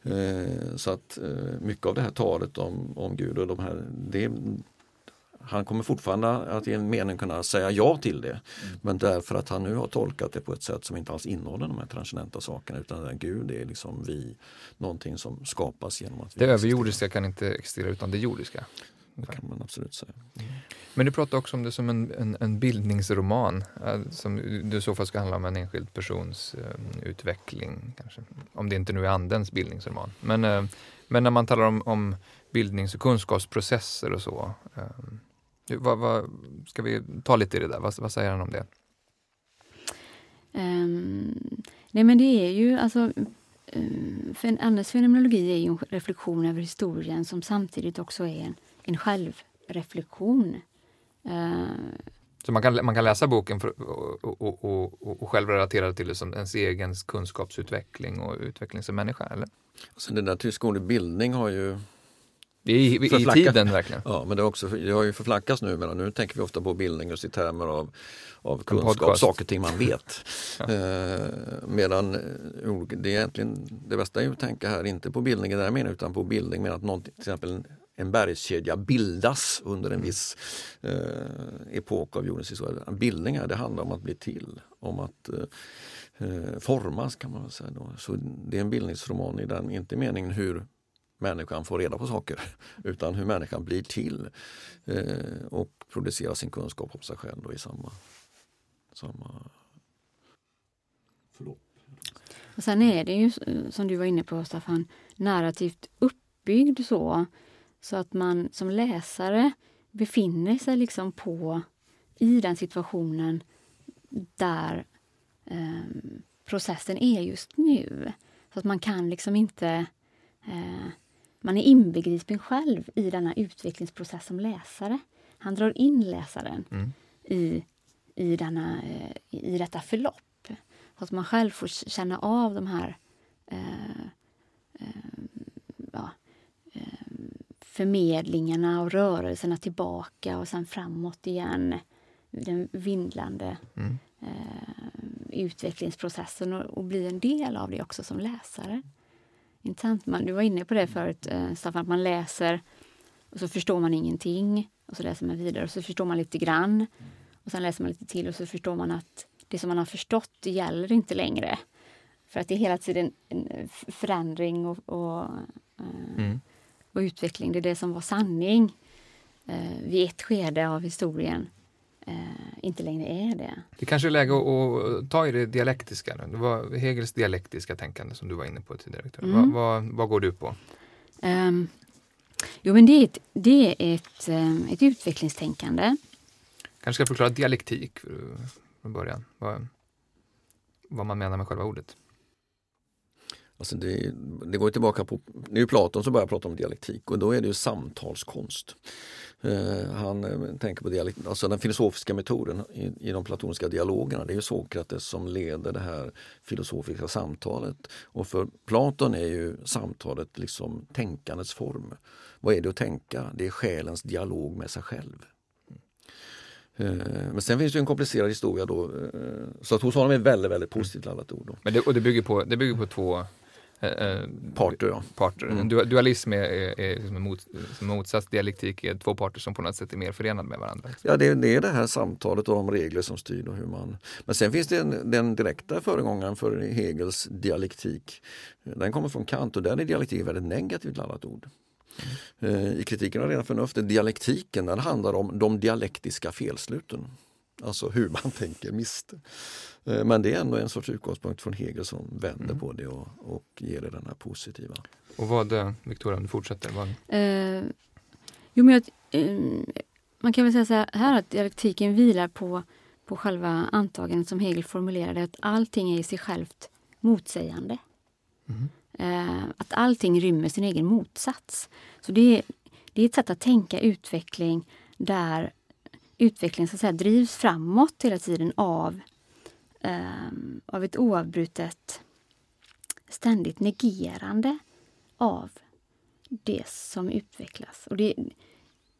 Mm. Eh, så att eh, mycket av det här talet om, om Gud och de här, det, han kommer fortfarande att i en mening kunna säga ja till det. Mm. Men därför att han nu har tolkat det på ett sätt som inte alls innehåller de här transcendenta sakerna utan att Gud är liksom vi, någonting som skapas genom att vi Det överjordiska kan inte existera utan det jordiska? Det kan man absolut säga. Mm. Men du pratar också om det som en, en, en bildningsroman eh, som du i så fall ska handla om en enskild persons uh, utveckling. Kanske. Om det inte nu är andens bildningsroman. Men, uh, men när man talar om, om bildnings och kunskapsprocesser och så. Uh, vad, vad, ska vi ta lite i det där? Vad, vad säger han om det? Um, nej men det är ju alltså för Andes fenomenologi är ju en reflektion över historien som samtidigt också är en en självreflektion. Uh, så man kan, man kan läsa boken för, och, och, och, och, själv relatera till det som ens egen kunskapsutveckling och utveckling som människa? Eller? Alltså det där tyska ordet bildning har ju det är i, i tiden verkligen. Ja, men det, också, det har ju förflackats nu. Men nu tänker vi ofta på bildning just i termer av, av kunskap, saker och ting man vet. ja. eh, medan eh, det är egentligen det bästa är att tänka här, inte på bildning i den här meningen, utan på bildning med att någon, till exempel en bergskedja bildas under en mm. viss eh, epok av jordens historia. Bildningar, det handlar om att bli till, om att eh, eh, formas kan man säga. Då. Så det är en bildningsroman i den, inte meningen hur människan får reda på saker utan hur människan blir till eh, och producerar sin kunskap om sig själv då i samma, samma förlopp. Och sen är det ju som du var inne på Staffan, narrativt uppbyggd så så att man som läsare befinner sig liksom på i den situationen där eh, processen är just nu. Så att man kan liksom inte... Eh, man är inbegripen själv i denna utvecklingsprocess som läsare. Han drar in läsaren mm. i, i, denna, eh, i detta förlopp. Så att man själv får känna av de här eh, eh, ja, förmedlingarna och rörelserna tillbaka och sen framåt igen. Den vindlande mm. eh, utvecklingsprocessen och, och, bli en del av det också som läsare. Intressant. Man, du var inne på det förut, eh, Staffan, att man läser och så förstår man ingenting och så läser man vidare och så förstår man lite grann. Och sen läser man lite till och så förstår man att det som man har förstått det gäller inte längre. För att det är hela tiden en förändring och, och eh, mm och utveckling. Det är det som var sanning eh, vid ett skede av historien eh, inte längre är det. Det kanske är läge att, att ta i det dialektiska. Det var Hegels dialektiska tänkande som du var inne på tidigare. Mm. Vad, vad, vad, går du på? Um, jo, men det är ett, det är ett, um, ett utvecklingstänkande. Kanske ska förklara dialektik från början. Vad, vad man menar med själva ordet. Alltså det, det, går tillbaka på, det är ju Platon som börjar prata om dialektik och då är det ju samtalskonst. Eh, han eh, tänker på dialekt, alltså den filosofiska metoden i, i, de platoniska dialogerna. Det är ju Sokrates som leder det här filosofiska samtalet. Och för Platon är ju samtalet liksom tänkandets form. Vad är det att tänka? Det är själens dialog med sig själv. Eh, men sen finns det en komplicerad historia då. Eh, så att hos honom är väldigt, väldigt positivt laddat ord. Då. Men det, och det bygger på, det bygger på två Eh, eh, parter. Ja. parter. Mm. dualism är, är, är liksom mot, motsats, dialektik är två parter som på något sätt är mer förenade med varandra. Ja, det, det, är det här samtalet och de regler som styr. Och hur man... Men sen finns det en, den direkta föregångaren för Hegels dialektik. Den kommer från Kant och där är dialektik väldigt negativt laddat ord. Mm. I kritiken av rena förnuftet, dialektiken, den handlar om de dialektiska felsluten. Alltså hur man tänker miste. Eh, men det är ändå en sorts utgångspunkt från Hegel som vänder mm. på det och, och ger det den här positiva. Och vad, eh, Victoria, om du fortsätter? Vad... Eh, jo, men jag, eh, man kan väl säga så här att dialektiken vilar på, på själva antagandet som Hegel formulerade att allting är i sig självt motsägande. Mm. Eh, att allting rymmer sin egen motsats. Så det är, det är ett sätt att tänka utveckling där utvecklingen så att säga, drivs framåt hela tiden av eh, av ett oavbrutet ständigt negerande av det som utvecklas. Och det,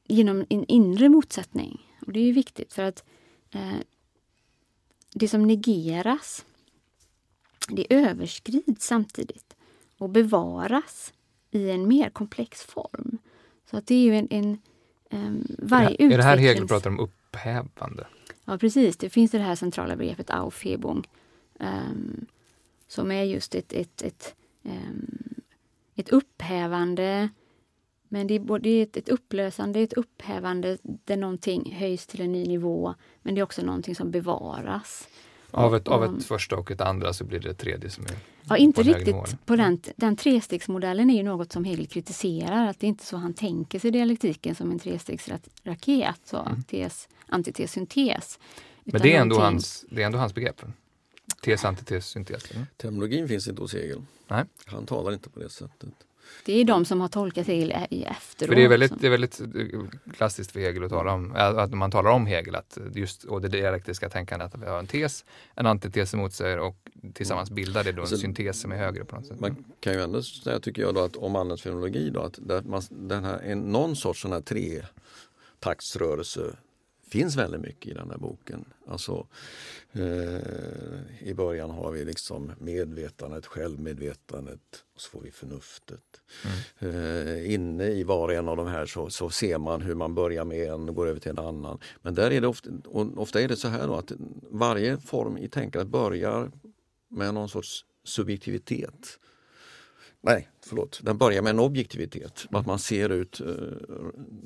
genom en inre motsättning. Och det är viktigt för att eh, det som negeras, det överskrids samtidigt och bevaras i en mer komplex form. Så att det är ju en... en varje är, det, är det här Hegel pratar om upphävande? Ja, precis. Det finns det här centrala begreppet Aufhebung um, som är just ett, ett, ett, um, ett upphävande men det är både ett, ett upplösande, ett upphävande där någonting höjs till en ny nivå. Men det är också någonting som bevaras. Av ett, av ett första och ett andra så blir det ett tredje som är Ja, inte riktigt på den, den trestegsmodellen är ju något som Hegel kritiserar, att det är inte så han tänker sig dialektiken som en trestegsraket, så mm. tes, antites, syntes. Men det är, ändå hans, det är ändå hans begrepp? Tes, antites, syntes? Mm. Terminologin finns inte hos Hegel. Nej. Han talar inte på det sättet. Det är de som har tolkat Hegel i efteråt. För det är väldigt, det är väldigt eh, klassiskt för Hegel att tala om, att man talar om Hegel, att just, och det dialektiska tänkandet, att vi har en tes, en antites emot sig och tillsammans mm. bildar det då en alltså, syntes som är högre på något sätt. Man kan ju ändå säga, tycker jag, då, att om annans fenomenologi, då, att man, den här, en, någon sorts sån här tre taktsrörelse finns väldigt mycket i den här boken. Alltså, eh, I början har vi liksom medvetandet, självmedvetandet och så får vi förnuftet. Mm. Eh, inne i var och en av de här så, så, ser man hur man börjar med en och går över till en annan. Men där är det ofta, ofta är det så här att varje form i tänkandet börjar med någon sorts subjektivitet. Nej, förlåt. Den börjar med en objektivitet. Att man ser ut, eh,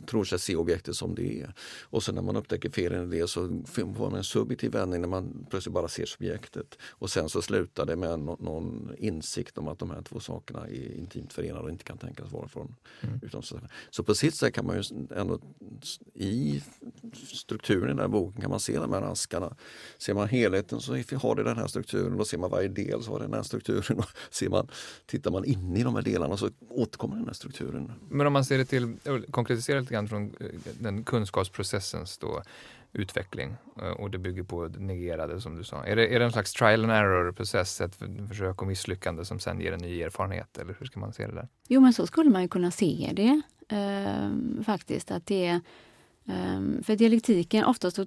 tror sig se objektet som det är. Och sen när man upptäcker felen i det så får man en subjektiv vändning när man plötsligt bara ser subjektet. Och sen så slutar det med någon insikt om att de här två sakerna är intimt förenade och inte kan tänkas vara från. Mm. Så, så på sitt sätt kan man ju ändå i strukturen i den här boken kan man se de här askarna. Ser man helheten så har det den här strukturen och ser man varje del så har den här strukturen. Och ser man, tittar man in i de här delarna så återkommer den här strukturen. Men om man ser det till, konkretiserar lite grann från eh, den kunskapsprocessens då, utveckling eh, och det bygger på det negerade som du sa. Är det, är det en slags trial and error process, ett försök och misslyckande som sen ger en ny erfarenhet eller hur ska man se det där? Jo men så skulle man ju kunna se det ehm, faktiskt. att det är, ehm, För dialektiken, oftast så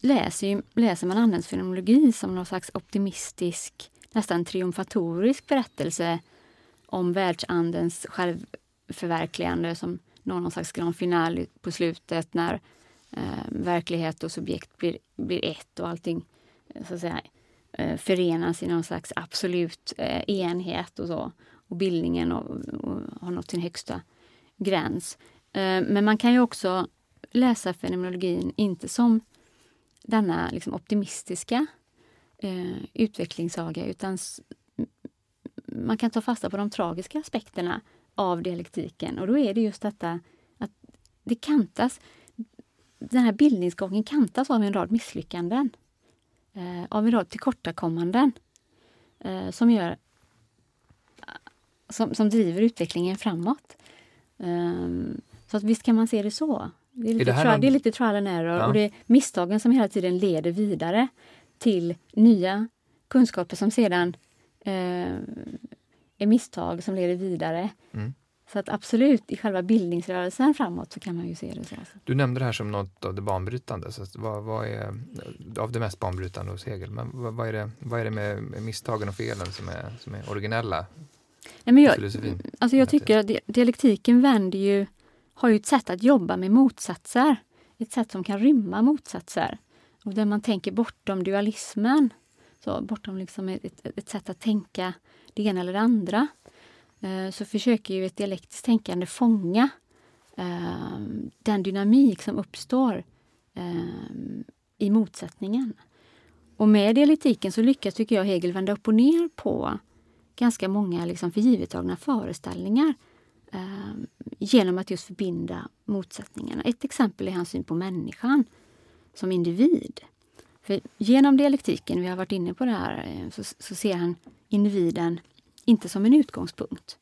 läser, läser man används fenomenologi som någon slags optimistisk, nästan triumfatorisk berättelse om världsandens självförverkligande som någon slags grand finale på slutet när eh, verklighet och subjekt blir, blir ett och allting eh, så att säga, eh, förenas i någon slags absolut eh, enhet och så. Och bildningen och, och har nått sin högsta gräns. Eh, men man kan ju också läsa fenomenologin inte som denna liksom, optimistiska eh, utvecklingssaga utan man kan ta fasta på de tragiska aspekterna av dialektiken och då är det just detta att det kantas, den här bildningsgången kantas av en rad misslyckanden. Eh, av en rad tillkortakommanden eh, som gör som, som driver utvecklingen framåt. Um, så att visst kan man se det så. Det är lite, är det, trial, det är lite trial and error ja. och det är misstagen som hela tiden leder vidare till nya kunskaper som sedan eh, är misstag som leder vidare. Mm. Så att absolut, i själva bildningsrörelsen framåt så kan man ju se det så. Du nämnde det här som något av det banbrytande. Så vad, vad är, av det mest banbrytande hos Hegel, men vad, vad, är det, vad är det med, med misstagen och felen som är, som är originella Nej, men jag, alltså jag tycker att dialektiken vänder ju, har ju ett sätt att jobba med motsatser. Ett sätt som kan rymma motsatser. Och där man tänker bortom dualismen. Så bortom liksom ett, ett, ett sätt att tänka det ena eller det andra. Eh, så försöker ju ett dialektiskt tänkande fånga eh, den dynamik som uppstår eh, i motsättningen. Och med dialektiken så lyckas, tycker jag, Hegel vända upp och ner på ganska många liksom förgivettagna föreställningar eh, genom att just förbinda motsättningarna. Ett exempel är hans syn på människan som individ. För genom dialektiken, vi har varit inne på det här, så, så ser han individen inte som en utgångspunkt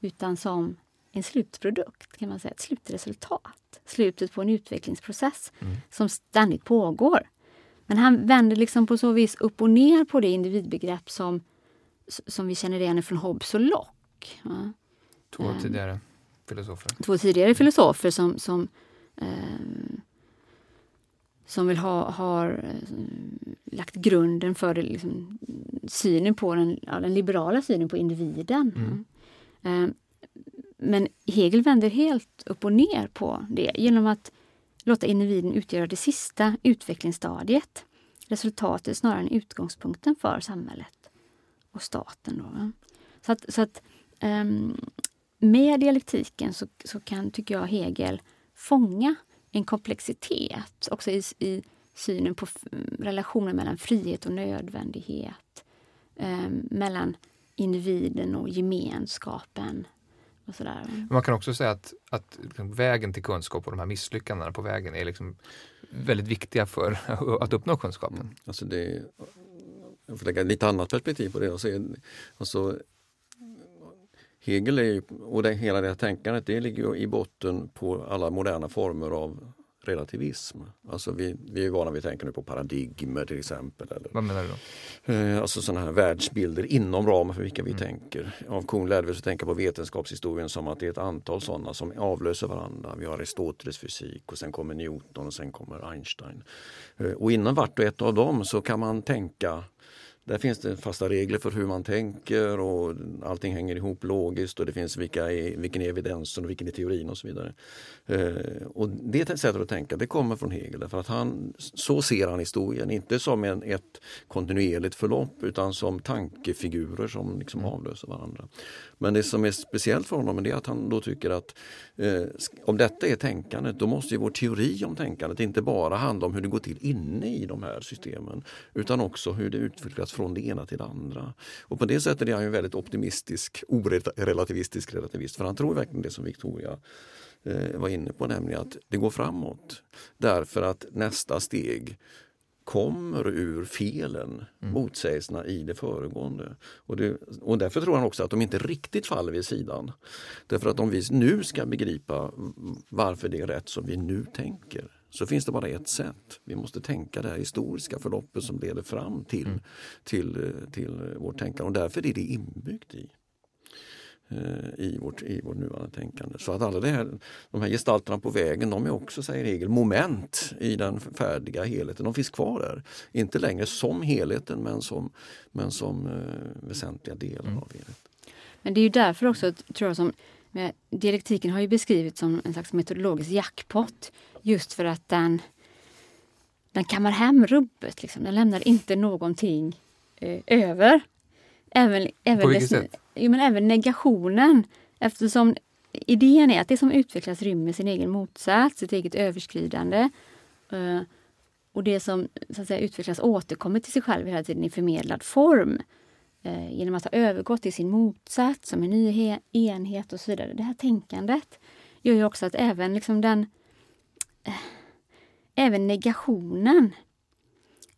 utan som en slutprodukt, kan man säga, ett slutresultat. Slutet på en utvecklingsprocess mm. som ständigt pågår. Men han vänder liksom på så vis upp och ner på det individbegrepp som, som vi känner igen från Hobbes och Locke. Ja. Två um, tidigare filosofer. Två tidigare filosofer som, som, um, som vill ha, har uh, lagt grunden för liksom, synen på den, ja, den liberala synen på individen. Mm. Um, men Hegel vänder helt upp och ner på det genom att låta individen utgöra det sista utvecklingsstadiet. Resultatet snarare än utgångspunkten för samhället och staten. Då. Så att, så att um, med dialektiken så, så, kan, tycker jag, Hegel fånga en komplexitet också i, i synen på relationen mellan frihet och nödvändighet. Um, mellan individen och gemenskapen och sådär. Man kan också säga att, att liksom vägen till kunskap och de här misslyckandena på vägen är liksom väldigt viktiga för att uppnå kunskapen. Mm. Alltså det, jag får lägga ett lite annat perspektiv på det. Och se, alltså, Hegel är ju, och det, hela det här tänkandet det ligger i botten på alla moderna former av relativism. Alltså vi, vi är vana vid att tänka nu på paradigmer till exempel. Eller, Vad menar du då? Eh, alltså sådana här världsbilder inom ramen för vilka vi mm. tänker. Av Kuhn lärde vi oss att tänka på vetenskapshistorien som att det är ett antal sådana som avlöser varandra. Vi har Aristoteles fysik och sen kommer Newton och sen kommer Einstein. Eh, och innan vart och ett av dem så kan man tänka där finns det fasta regler för hur man tänker och allting hänger ihop logiskt och det finns vilka är, vilken är evidensen och vilken är teorin och så vidare. Eh, och det sättet att tänka det kommer från Hegel därför att han, så ser han historien, inte som en, ett kontinuerligt förlopp utan som tankefigurer som liksom mm. avlöser varandra. Men det som är speciellt för honom är att han då tycker att eh, om detta är tänkandet då måste ju vår teori om tänkandet inte bara handla om hur det går till inne i de här systemen utan också hur det utvecklas från det ena till det andra. Och på det sättet är han ju väldigt optimistisk, orelativistisk relativist för han tror verkligen det som Victoria eh, var inne på, nämligen att det går framåt. Därför att nästa steg kommer ur felen, mm. motsägelserna i det föregående. Och, det, och därför tror han också att de inte riktigt faller vid sidan. Därför att om vi nu ska begripa varför det är rätt som vi nu tänker så finns det bara ett sätt. Vi måste tänka det här historiska förloppet som leder fram till, mm. till, till vårt tänkande och därför är det inbyggt i i vårt, i vårt nuvarande tänkande. Så att alla det här, de här gestalterna på vägen de är också, säger regel, moment i den färdiga helheten. De finns kvar där. Inte längre som helheten men som, men som eh, väsentliga delar mm. av helheten. Men det är ju därför också, tror jag, som dialektiken har ju beskrivits som en slags metodologisk jackpot. Just för att den, den kammar hem rubbet. Liksom. Den lämnar inte någonting eh, över. Även, även, På vilket sätt? Jo, men även negationen. Eftersom idén är att det som utvecklas rymmer sin egen motsats, sitt eget överskridande. Eh, och det som så att säga, utvecklas återkommer till sig själv hela tiden i förmedlad form. Eh, genom att ha övergått till sin motsats som en ny enhet och så vidare. Det här tänkandet gör ju också att även liksom den eh, även negationen,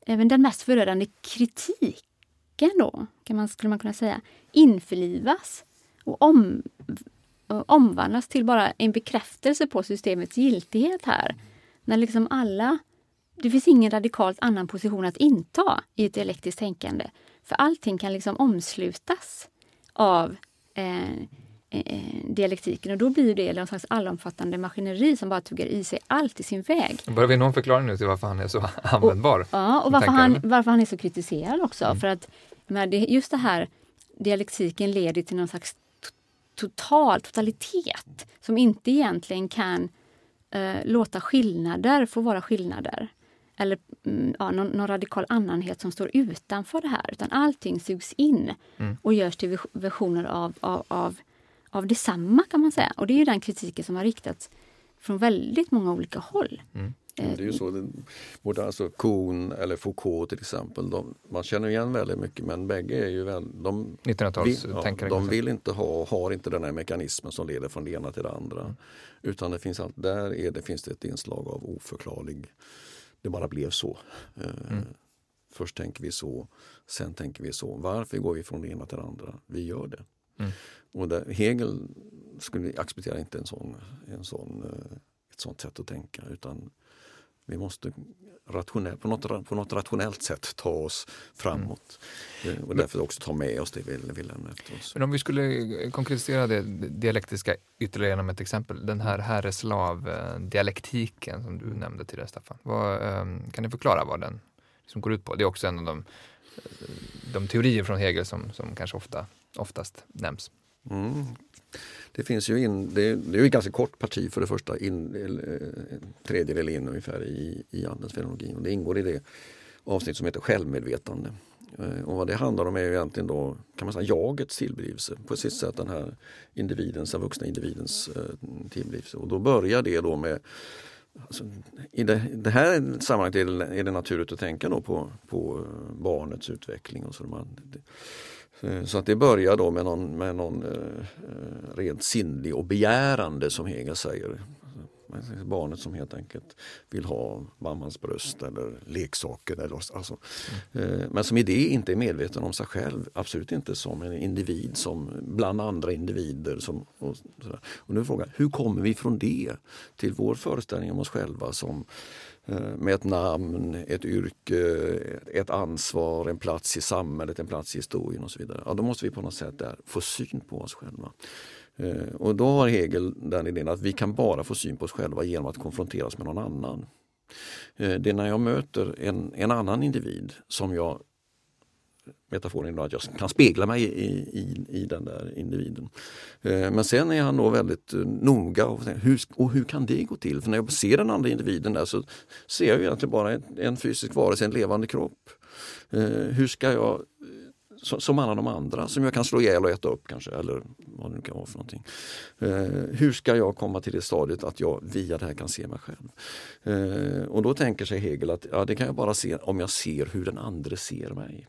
även den mest förödande kritiken då, kan man, skulle man kunna säga, införlivas och om, omvandlas till bara en bekräftelse på systemets giltighet här. När liksom alla, det finns ingen radikalt annan position att inta i ett dialektiskt tänkande. För allting kan liksom omslutas av eh, eh, dialektiken och då blir det någon slags allomfattande maskineri som bara tuggar i sig allt i sin väg. Börjar vi någon förklaring nu till varför han är så användbar? Och, ja, och varför han, varför han är så kritiserad också. Mm. För att men det, just det här dialektiken leder till någon slags total totalitet som inte egentligen kan eh, låta skillnader få vara skillnader eller mm, ja, någon, någon, radikal annanhet som står utanför det här. Utan allting sugs in mm. och görs till versioner av, av, av, av detsamma kan man säga. Och det är den kritiken som har riktats från väldigt många olika håll. Mm. Det är ju så, både alltså Kuhn eller Foucault till exempel, de, man känner igen väldigt mycket men bägge är ju väl, de, vill, ja, de vill inte ha, har inte den här mekanismen som leder från det ena till det andra. Mm. Utan det finns allt, där är det, finns det ett inslag av oförklarlig det bara blev så. Eh, mm. Först tänker vi så, sen tänker vi så. Varför går vi från det ena till det andra? Vi gör det. Mm. Och där, Hegel skulle acceptera inte en sån, en sån, eh, ett sånt sätt att tänka utan Vi måste rationell, på, något, på något rationellt sätt ta oss framåt. Mm. Och därför också ta med oss det vi, vi lämnar efter oss. Men om vi skulle konkretisera det dialektiska ytterligare genom ett exempel. Den här herreslav-dialektiken som du nämnde tidigare Staffan. Vad, ehm, kan du förklara vad den liksom går ut på? Det är också en av de, de teorier från Hegel som, som kanske ofta, oftast nämns. Mm. Det finns ju in, det, det är ett ganska kort parti för det första, in, eh, tredjedel in ungefär i, i andens fenomenologi och det ingår i det avsnitt som heter självmedvetande. Eh, och vad det handlar om är ju egentligen då, kan man säga, jagets tillblivelse. På sitt sätt den här individens, den vuxna individens eh, tillblivelse. Och då börjar det då med Alltså, I det, det, här sammanhanget är det, är det naturligt att tänka då på, på barnets utveckling. Och så man, det, så att det börjar då med någon, med någon eh, eh, rent sinnlig och begärande som Hegel säger. Barnet som helt enkelt vill ha mammans bröst eller leksaker. Eller, alltså. Mm. Men som i det inte är medveten om sig själv. Absolut inte som en individ som bland andra individer. Som, och, och nu är frågan, hur kommer vi från det till vår föreställning om oss själva som Eh, Eh, med ett namn, ett yrke, ett ansvar, en plats i samhället, en plats i historien och så vidare. Ja, då måste vi på något sätt där få syn på oss själva. Eh, och då har Hegel den idén att vi kan bara få syn på oss själva genom att konfronteras med någon annan. Eh, det är när jag möter en, en annan individ som jag metaforen idag, att jag kan spegla mig i, i, i den där individen. Eh, men sen är han då väldigt eh, noga och hur, och hur kan det gå till? För när jag ser den andra individen där så ser jag egentligen bara en, en fysisk varelse, en levande kropp. Eh, hur ska jag som alla de andra som jag kan slå ihjäl och äta upp kanske eller vad det nu kan vara för någonting. hur ska jag komma till det stadiet att jag via det här kan se mig själv? och då tänker sig Hegel att ja, det kan jag bara se om jag ser hur den andra ser mig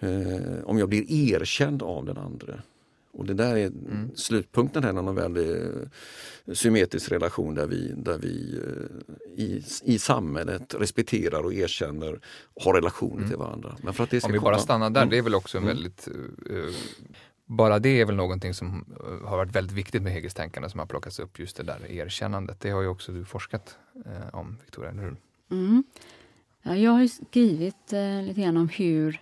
eh, om jag blir erkänd av den andra. Och det där är mm. slutpunkten här, någon väldigt eh, symmetrisk relation där vi, där vi eh, i, i samhället respekterar och erkänner och har relationer mm. till varandra. Men för att det ska Om vi komma... bara stannar där, mm. det är väl också en mm. väldigt uh, bara det är väl någonting som har varit väldigt viktigt med Hegels tänkande som har plockats upp, just det där erkännandet. Det har ju också du forskat eh, om, Victoria, eller hur? Mm. Ja, jag har skrivit eh, lite grann om hur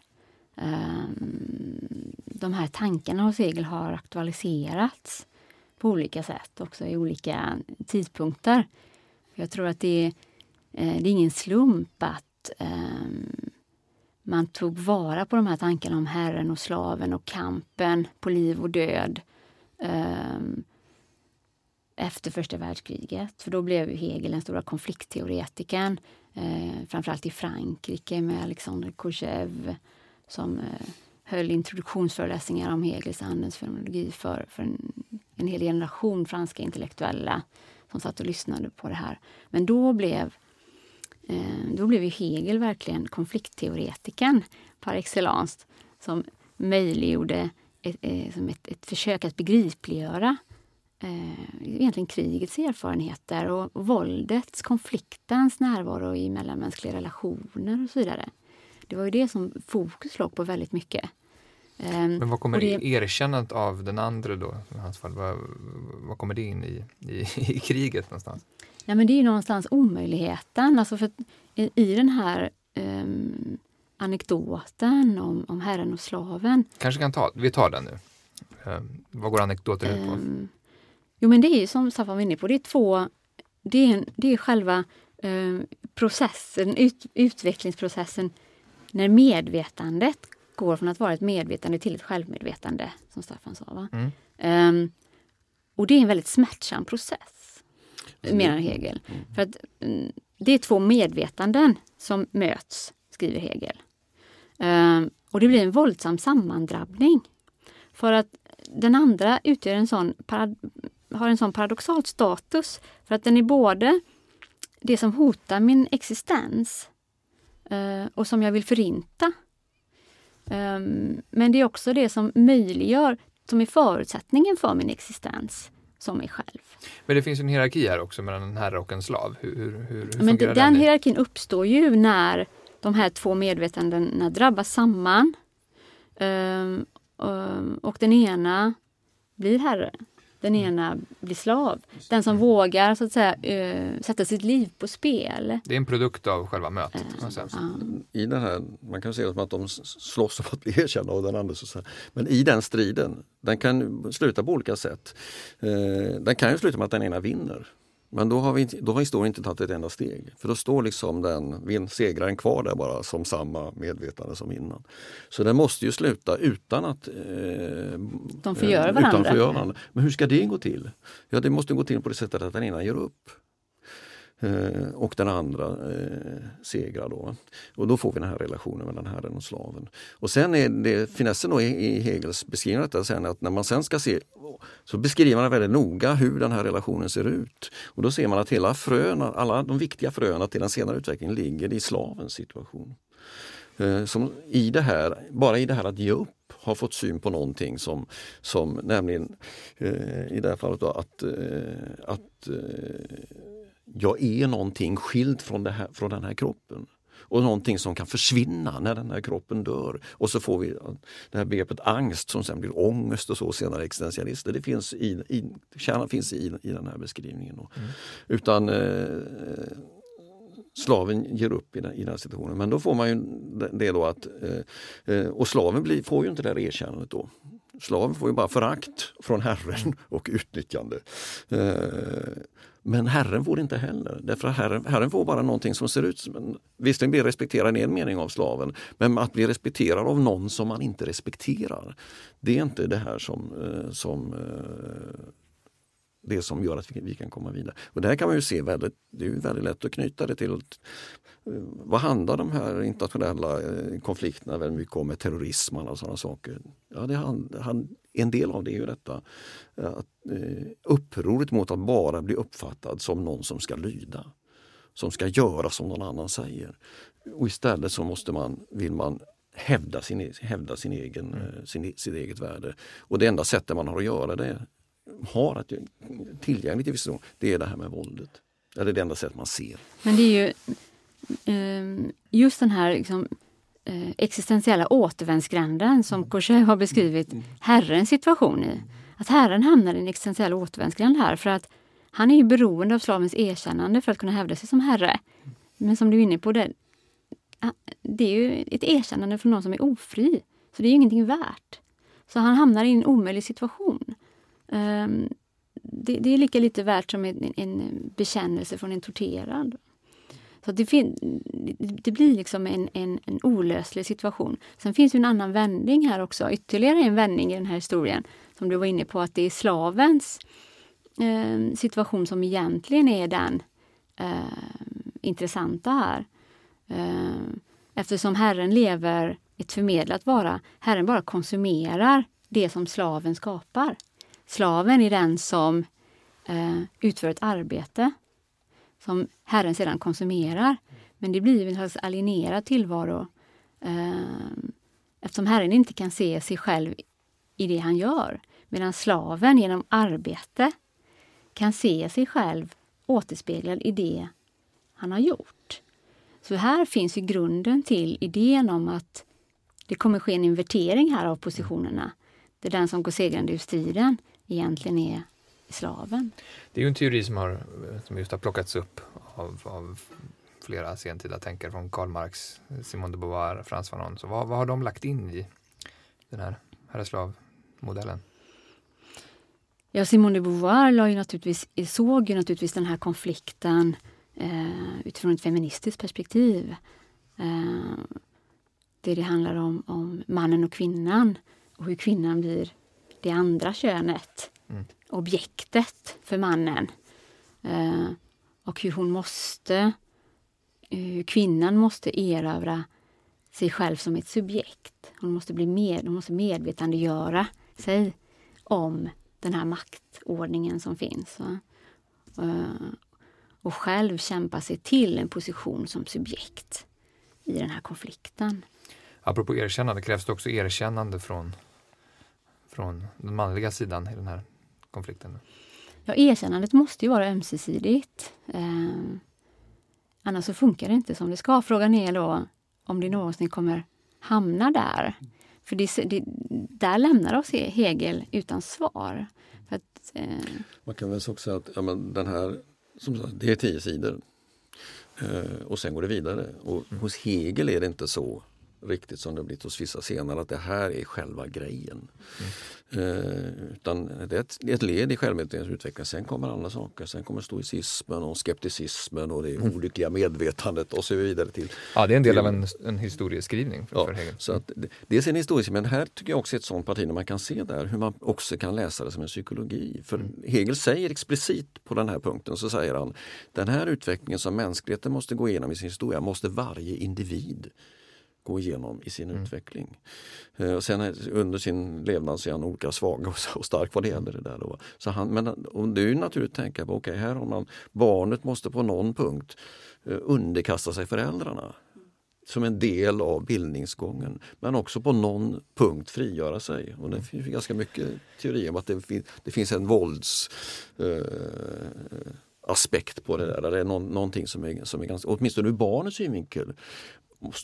Ehm, de här tankarna hos Hegel har aktualiserats på olika sätt, också i olika tidpunkter. Jag tror att det är, eh, det är ingen slump att ehm, man tog vara på de här tankarna om herren och slaven och kampen på liv och död ehm, efter första världskriget. För då blev Hegel den stora konfliktteoretikern, eh, framförallt i Frankrike med Alexander Kourchev som eh, höll introduktionsföreläsningar om Hegels andens fenomenologi för, för en, en hel generation franska intellektuella som satt och lyssnade på det här. Men då blev, eh, då blev ju Hegel verkligen konfliktteoretikern par excellence som möjliggjorde ett, eh, ett, ett, ett försök att begripliggöra eh, egentligen krigets erfarenheter och våldets, konfliktens närvaro i mellanmänskliga relationer och så vidare. Det var ju det som fokus låg på väldigt mycket. Ehm, Men vad kommer det, erkännandet av den andra då, i hans fall, vad, vad kommer det in i, i, i, kriget någonstans? Ja, men det är ju någonstans omöjligheten. Alltså för i, i den här um, anekdoten om, om herren och slaven. Kanske kan ta, vi tar den nu. Um, vad går anekdoten ut på? Um, jo men det är som Staffan var inne på, det är två, det är, det är själva um, processen, ut, utvecklingsprocessen när medvetandet går från att vara ett medvetande till ett självmedvetande, som Staffan sa. Mm. Um, och det är en väldigt smärtsam process, menar Hegel. Mm. För att um, Det är två medvetanden som möts, skriver Hegel. Um, och det blir en våldsam sammandrabbning. För att den andra utgör en sån har en sån paradoxal status. För att den är både det som hotar min existens och som jag vill förinta. Um, men det är också det som möjliggör, som är förutsättningen för min existens som mig själv. Men det finns en hierarki här också mellan en herre och en slav. Hur, hur, hur Men den, den hierarkin uppstår ju när de här två medvetandena drabbas samman. Um, och den ena blir herre Den ena blir slav. Den som vågar så att säga, uh, sätta sitt liv på spel. Det är en produkt av själva mötet. Uh, I den här, man kan se det som att de slåss om att bli erkända av den andra. Så Men i den striden, den kan sluta på olika sätt. Uh, den kan ju sluta med att den ena vinner. Men då har, vi, då har historien inte tagit ett enda steg. För då står liksom den segraren kvar där bara som samma medvetande som innan. Så den måste ju sluta utan att... Eh, De förgör varandra. Utan. Men hur ska det gå till? Ja, det måste gå till på det sättet att den ena ger upp. Eh, och den andra eh, segrar då. Och då får vi den här relationen mellan herren och slaven. Och sen är det finessen då i, i Hegels beskrivning detta sen att när man sen ska se så beskriver man väldigt noga hur den här relationen ser ut. Och då ser man att hela fröna, alla de viktiga fröna till den senare utvecklingen ligger i slavens situation. Eh, som i det här, bara i det här att ge upp har fått syn på någonting som, som nämligen eh, i det här fallet då, att, eh, att eh, jag är någonting skilt från, här, från den här kroppen. Och någonting som kan försvinna när den här kroppen dör. Och så får vi det här begreppet angst som sen blir ångest och så senare existentialister. Det finns i, i, kärnan finns i, i den här beskrivningen. Mm. Utan eh, slaven ger upp i den, i den situationen. Men då får man ju det då att, eh, eh, och slaven blir, får ju inte det här erkännandet då. Slaven får ju bara förakt från Herren och utnyttjande. Eh, men Herren får inte heller. Därför att herren, herren får bara någonting som ser ut som en... Visserligen blir respekterad i en mening av slaven, men att bli respekterad av någon som man inte respekterar. Det är inte det här som, eh, som eh, det som gör att vi, kan komma vidare. Och det här kan man ju se väldigt, det är väldigt lätt att knyta det till eh, vad handlar de här internationella konflikterna väldigt mycket om med terrorism och sådana saker? Ja, det hand, hand, en del av det är ju detta att, eh, upproret mot att bara bli uppfattad som någon som ska lyda. Som ska göra som någon annan säger. Och istället så måste man, vill man hävda sin, e-, hävda sin egen, mm. Eh, sin, sitt eget värde. Och det enda sättet man har att göra det, har att, tillgängligt i vissa det är det här med våldet. Det är det enda sättet man ser. Men det är ju ehm, just den här liksom, eh, existentiella återvändsgränden som Cochet har beskrivit Herrens situation i. Att Herren hamnar i en existentiell återvändsgränd här för att han är ju beroende av slavens erkännande för att kunna hävda sig som herre. Men som du är inne på, det, det är ju ett erkännande från någon som är ofri. Så det är ju ingenting värt. Så han hamnar i en omöjlig situation. Um, det, det, är lika lite värt som en, en bekännelse från en torterad. Så det, det, blir liksom en, en, en, olöslig situation. Sen finns ju en annan vändning här också, ytterligare en vändning i den här historien som du var inne på, att det är slavens eh, situation som egentligen är den eh, intressanta här. Eh, eftersom Herren lever ett förmedlat vara. Herren bara konsumerar det som slaven skapar. Slaven är den som eh, utför ett arbete som Herren sedan konsumerar. Men det blir en slags alienerad tillvaro eh, eftersom Herren inte kan se sig själv i det han gör. Medan slaven genom arbete kan se sig själv återspeglad i det han har gjort. Så här finns ju grunden till idén om att det kommer ske en invertering här av positionerna. Det är den som går segrande ur striden egentligen är slaven. Det är ju en teori som, har, som just har plockats upp av, av flera sentida tänkare från Karl Marx, Simone de Beauvoir, Frans Fanon. Så vad, vad har de lagt in i den här herreslav-modellen? Ja, Simone de Beauvoir la ju naturligtvis, såg ju naturligtvis den här konflikten eh, utifrån ett feministiskt perspektiv. Eh, det det handlar om, om mannen och kvinnan och hur kvinnan blir det andra könet, mm. objektet för mannen. Eh, och hur hon måste, hur kvinnan måste erövra sig själv som ett subjekt. Hon måste, bli med, hon måste medvetandegöra sig om den här maktordningen som finns. Uh, och själv kämpa sig till en position som subjekt i den här konflikten. Apropå erkännande, krävs det också erkännande från, från den manliga sidan i den här konflikten? Ja, erkännandet måste ju vara ömsesidigt. Eh, annars så funkar det inte som det ska. Frågan är då om det någonsin kommer hamna där. För det, det, där lämnar oss Hegel utan svar. För att Eh, Man kan väl också säga att ja, men den här, som sagt, det är tio sidor. Eh, och sen går det vidare. Och hos Hegel är det inte så riktigt som det blivit hos vissa senare att det här är själva grejen. Eh, utan det är, ett, det är ett led i självmedvetandets utveckling. Sen kommer andra saker. Sen kommer stoicismen och skepticismen och det olyckliga medvetandet och så vidare till. Ja, det är en del av en, en historieskrivning för, Ja, för Hegel. så att, det- dels är det historiskt men här tycker jag också är ett sånt parti där man kan se där hur man också kan läsa det som en psykologi. För Hegel säger explicit på den här punkten så säger han den här utvecklingen som mänskligheten måste gå igenom i sin historia måste varje individ gå igenom i sin utveckling. Eh, Och sen under sin levnad så är han olika svag och, stark vad det gäller det där. Då. Så han, men är ju naturligt tänka på, okej här har man, barnet måste på någon punkt eh, underkasta sig föräldrarna som en del av bildningsgången. Men också på någon punkt frigöra sig. Och det finns ju ganska mycket teorier om att det, fin- det finns en vålds eh, aspekt på det där. där det är någon, någonting som är, som är ganska, åtminstone ur barnets synvinkel,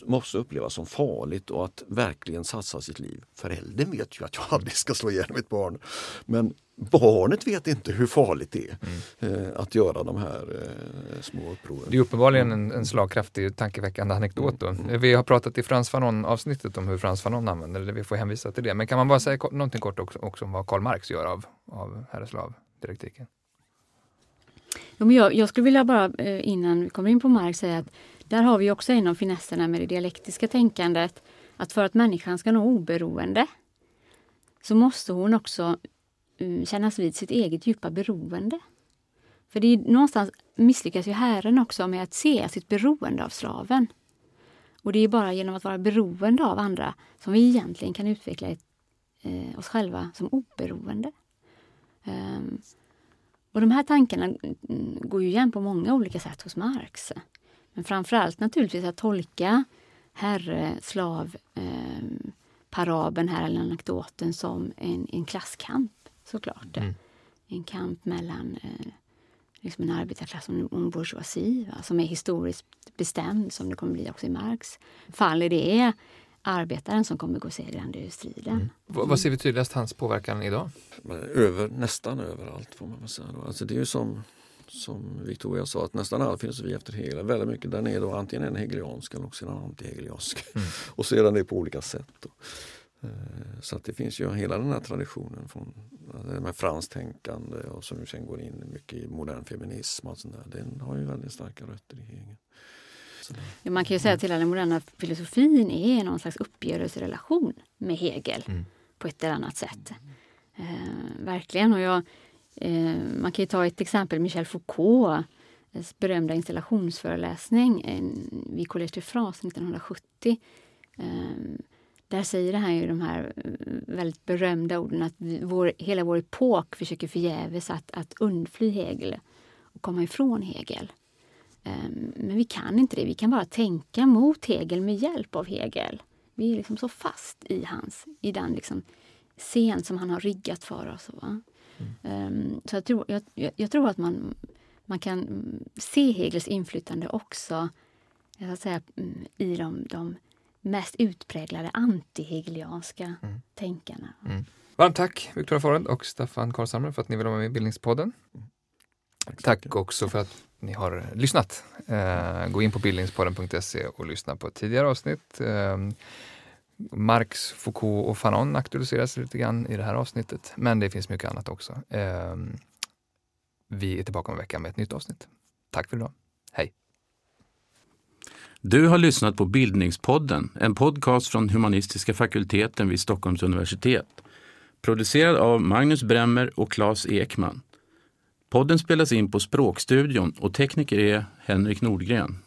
måste, upplevas som farligt och att verkligen satsa sitt liv. Föräldern vet ju att jag aldrig ska slå ihjäl mitt barn. Men barnet vet inte hur farligt det är eh, att göra de här eh, små upproren. Det är uppenbarligen en, en slagkraftig, tankeväckande anekdot. Då. Vi har pratat i Frans Fanon avsnittet om hur Frans Fanon använder det, vi får hänvisa till det. Men kan man bara säga någonting kort också, också om vad Karl Marx gör av, av men jag, jag skulle vilja bara eh, innan vi kommer in på Marx säga att där har vi också en av finesserna med det dialektiska tänkandet. Att för att människan ska nå oberoende så måste hon också mm, kännas vid sitt eget djupa beroende. För det är någonstans misslyckas ju Herren också med att se sitt beroende av slaven. Och det är bara genom att vara beroende av andra som vi egentligen kan utveckla ett, eh, oss själva som oberoende. Um, och de här tankarna mm, går ju igen på många olika sätt hos Marx. Men framförallt naturligtvis att tolka herre, slav, eh, parabeln här, eller anekdoten som en, en klasskamp såklart. En kamp mellan eh, liksom en arbetarklass och en, bourgeoisie va, som är historiskt bestämd som det kommer bli också i Marx fall. är Det arbetaren som kommer gå segrande ur striden. Vad, vad ser vi tydligast hans påverkan idag? Men Över, nästan överallt får man väl säga. Då. Alltså det är ju som, som Victoria sa att nästan all filosofi efter Hegel, väldigt mycket, den är då antingen en hegeliansk eller också en antihegeliansk. Och så är den det på olika sätt. Då. Eh, Så att det finns ju hela den här traditionen från med franskt tänkande och som sen går in mycket i modern feminism. Och sånt där. Den har ju väldigt starka rötter i Hegel. Ja, Man kan ju säga att hela den moderna filosofin är någon slags uppgörelserelation med Hegel på ett eller annat sätt. Eh, verkligen. Och jag, Eh, man kan ju ta ett exempel, Michel Foucaults berömda installationsföreläsning eh, vid Collège de France 1970. Ehm, där säger han ju de här eh, väldigt berömda orden att vår, hela vår epok försöker förgäves att, att undfly Hegel och komma ifrån Hegel. Ehm, men vi kan inte det. Vi kan bara tänka mot Hegel med hjälp av Hegel. Vi är liksom så fast i hans, i den liksom scen som han har riggat för oss. Va? Ehm, Så jag tror, jag, jag- tror att man, man kan mm, se Hegels inflytande också jag ska säga, mm, i de, de mest utpräglade antihegelianska tänkarna. Varmt tack Victoria Foreld och Staffan Karlshamre för att ni vill vara med i Bildningspodden. Tack också för att ni har lyssnat. Eh, gå in på bildningspodden.se och lyssna på tidigare avsnitt. Marx, Foucault och Fanon aktualiseras lite grann i det här avsnittet, men det finns mycket annat också. Ehm, vi är tillbaka om en vecka med ett nytt avsnitt. Tack för idag. Hej! Du har lyssnat på Bildningspodden, en podcast från humanistiska fakulteten vid Stockholms universitet. Producerad av Magnus Bremmer och Claes Ekman. Podden spelas in på Språkstudion och tekniker är Henrik Nordgren.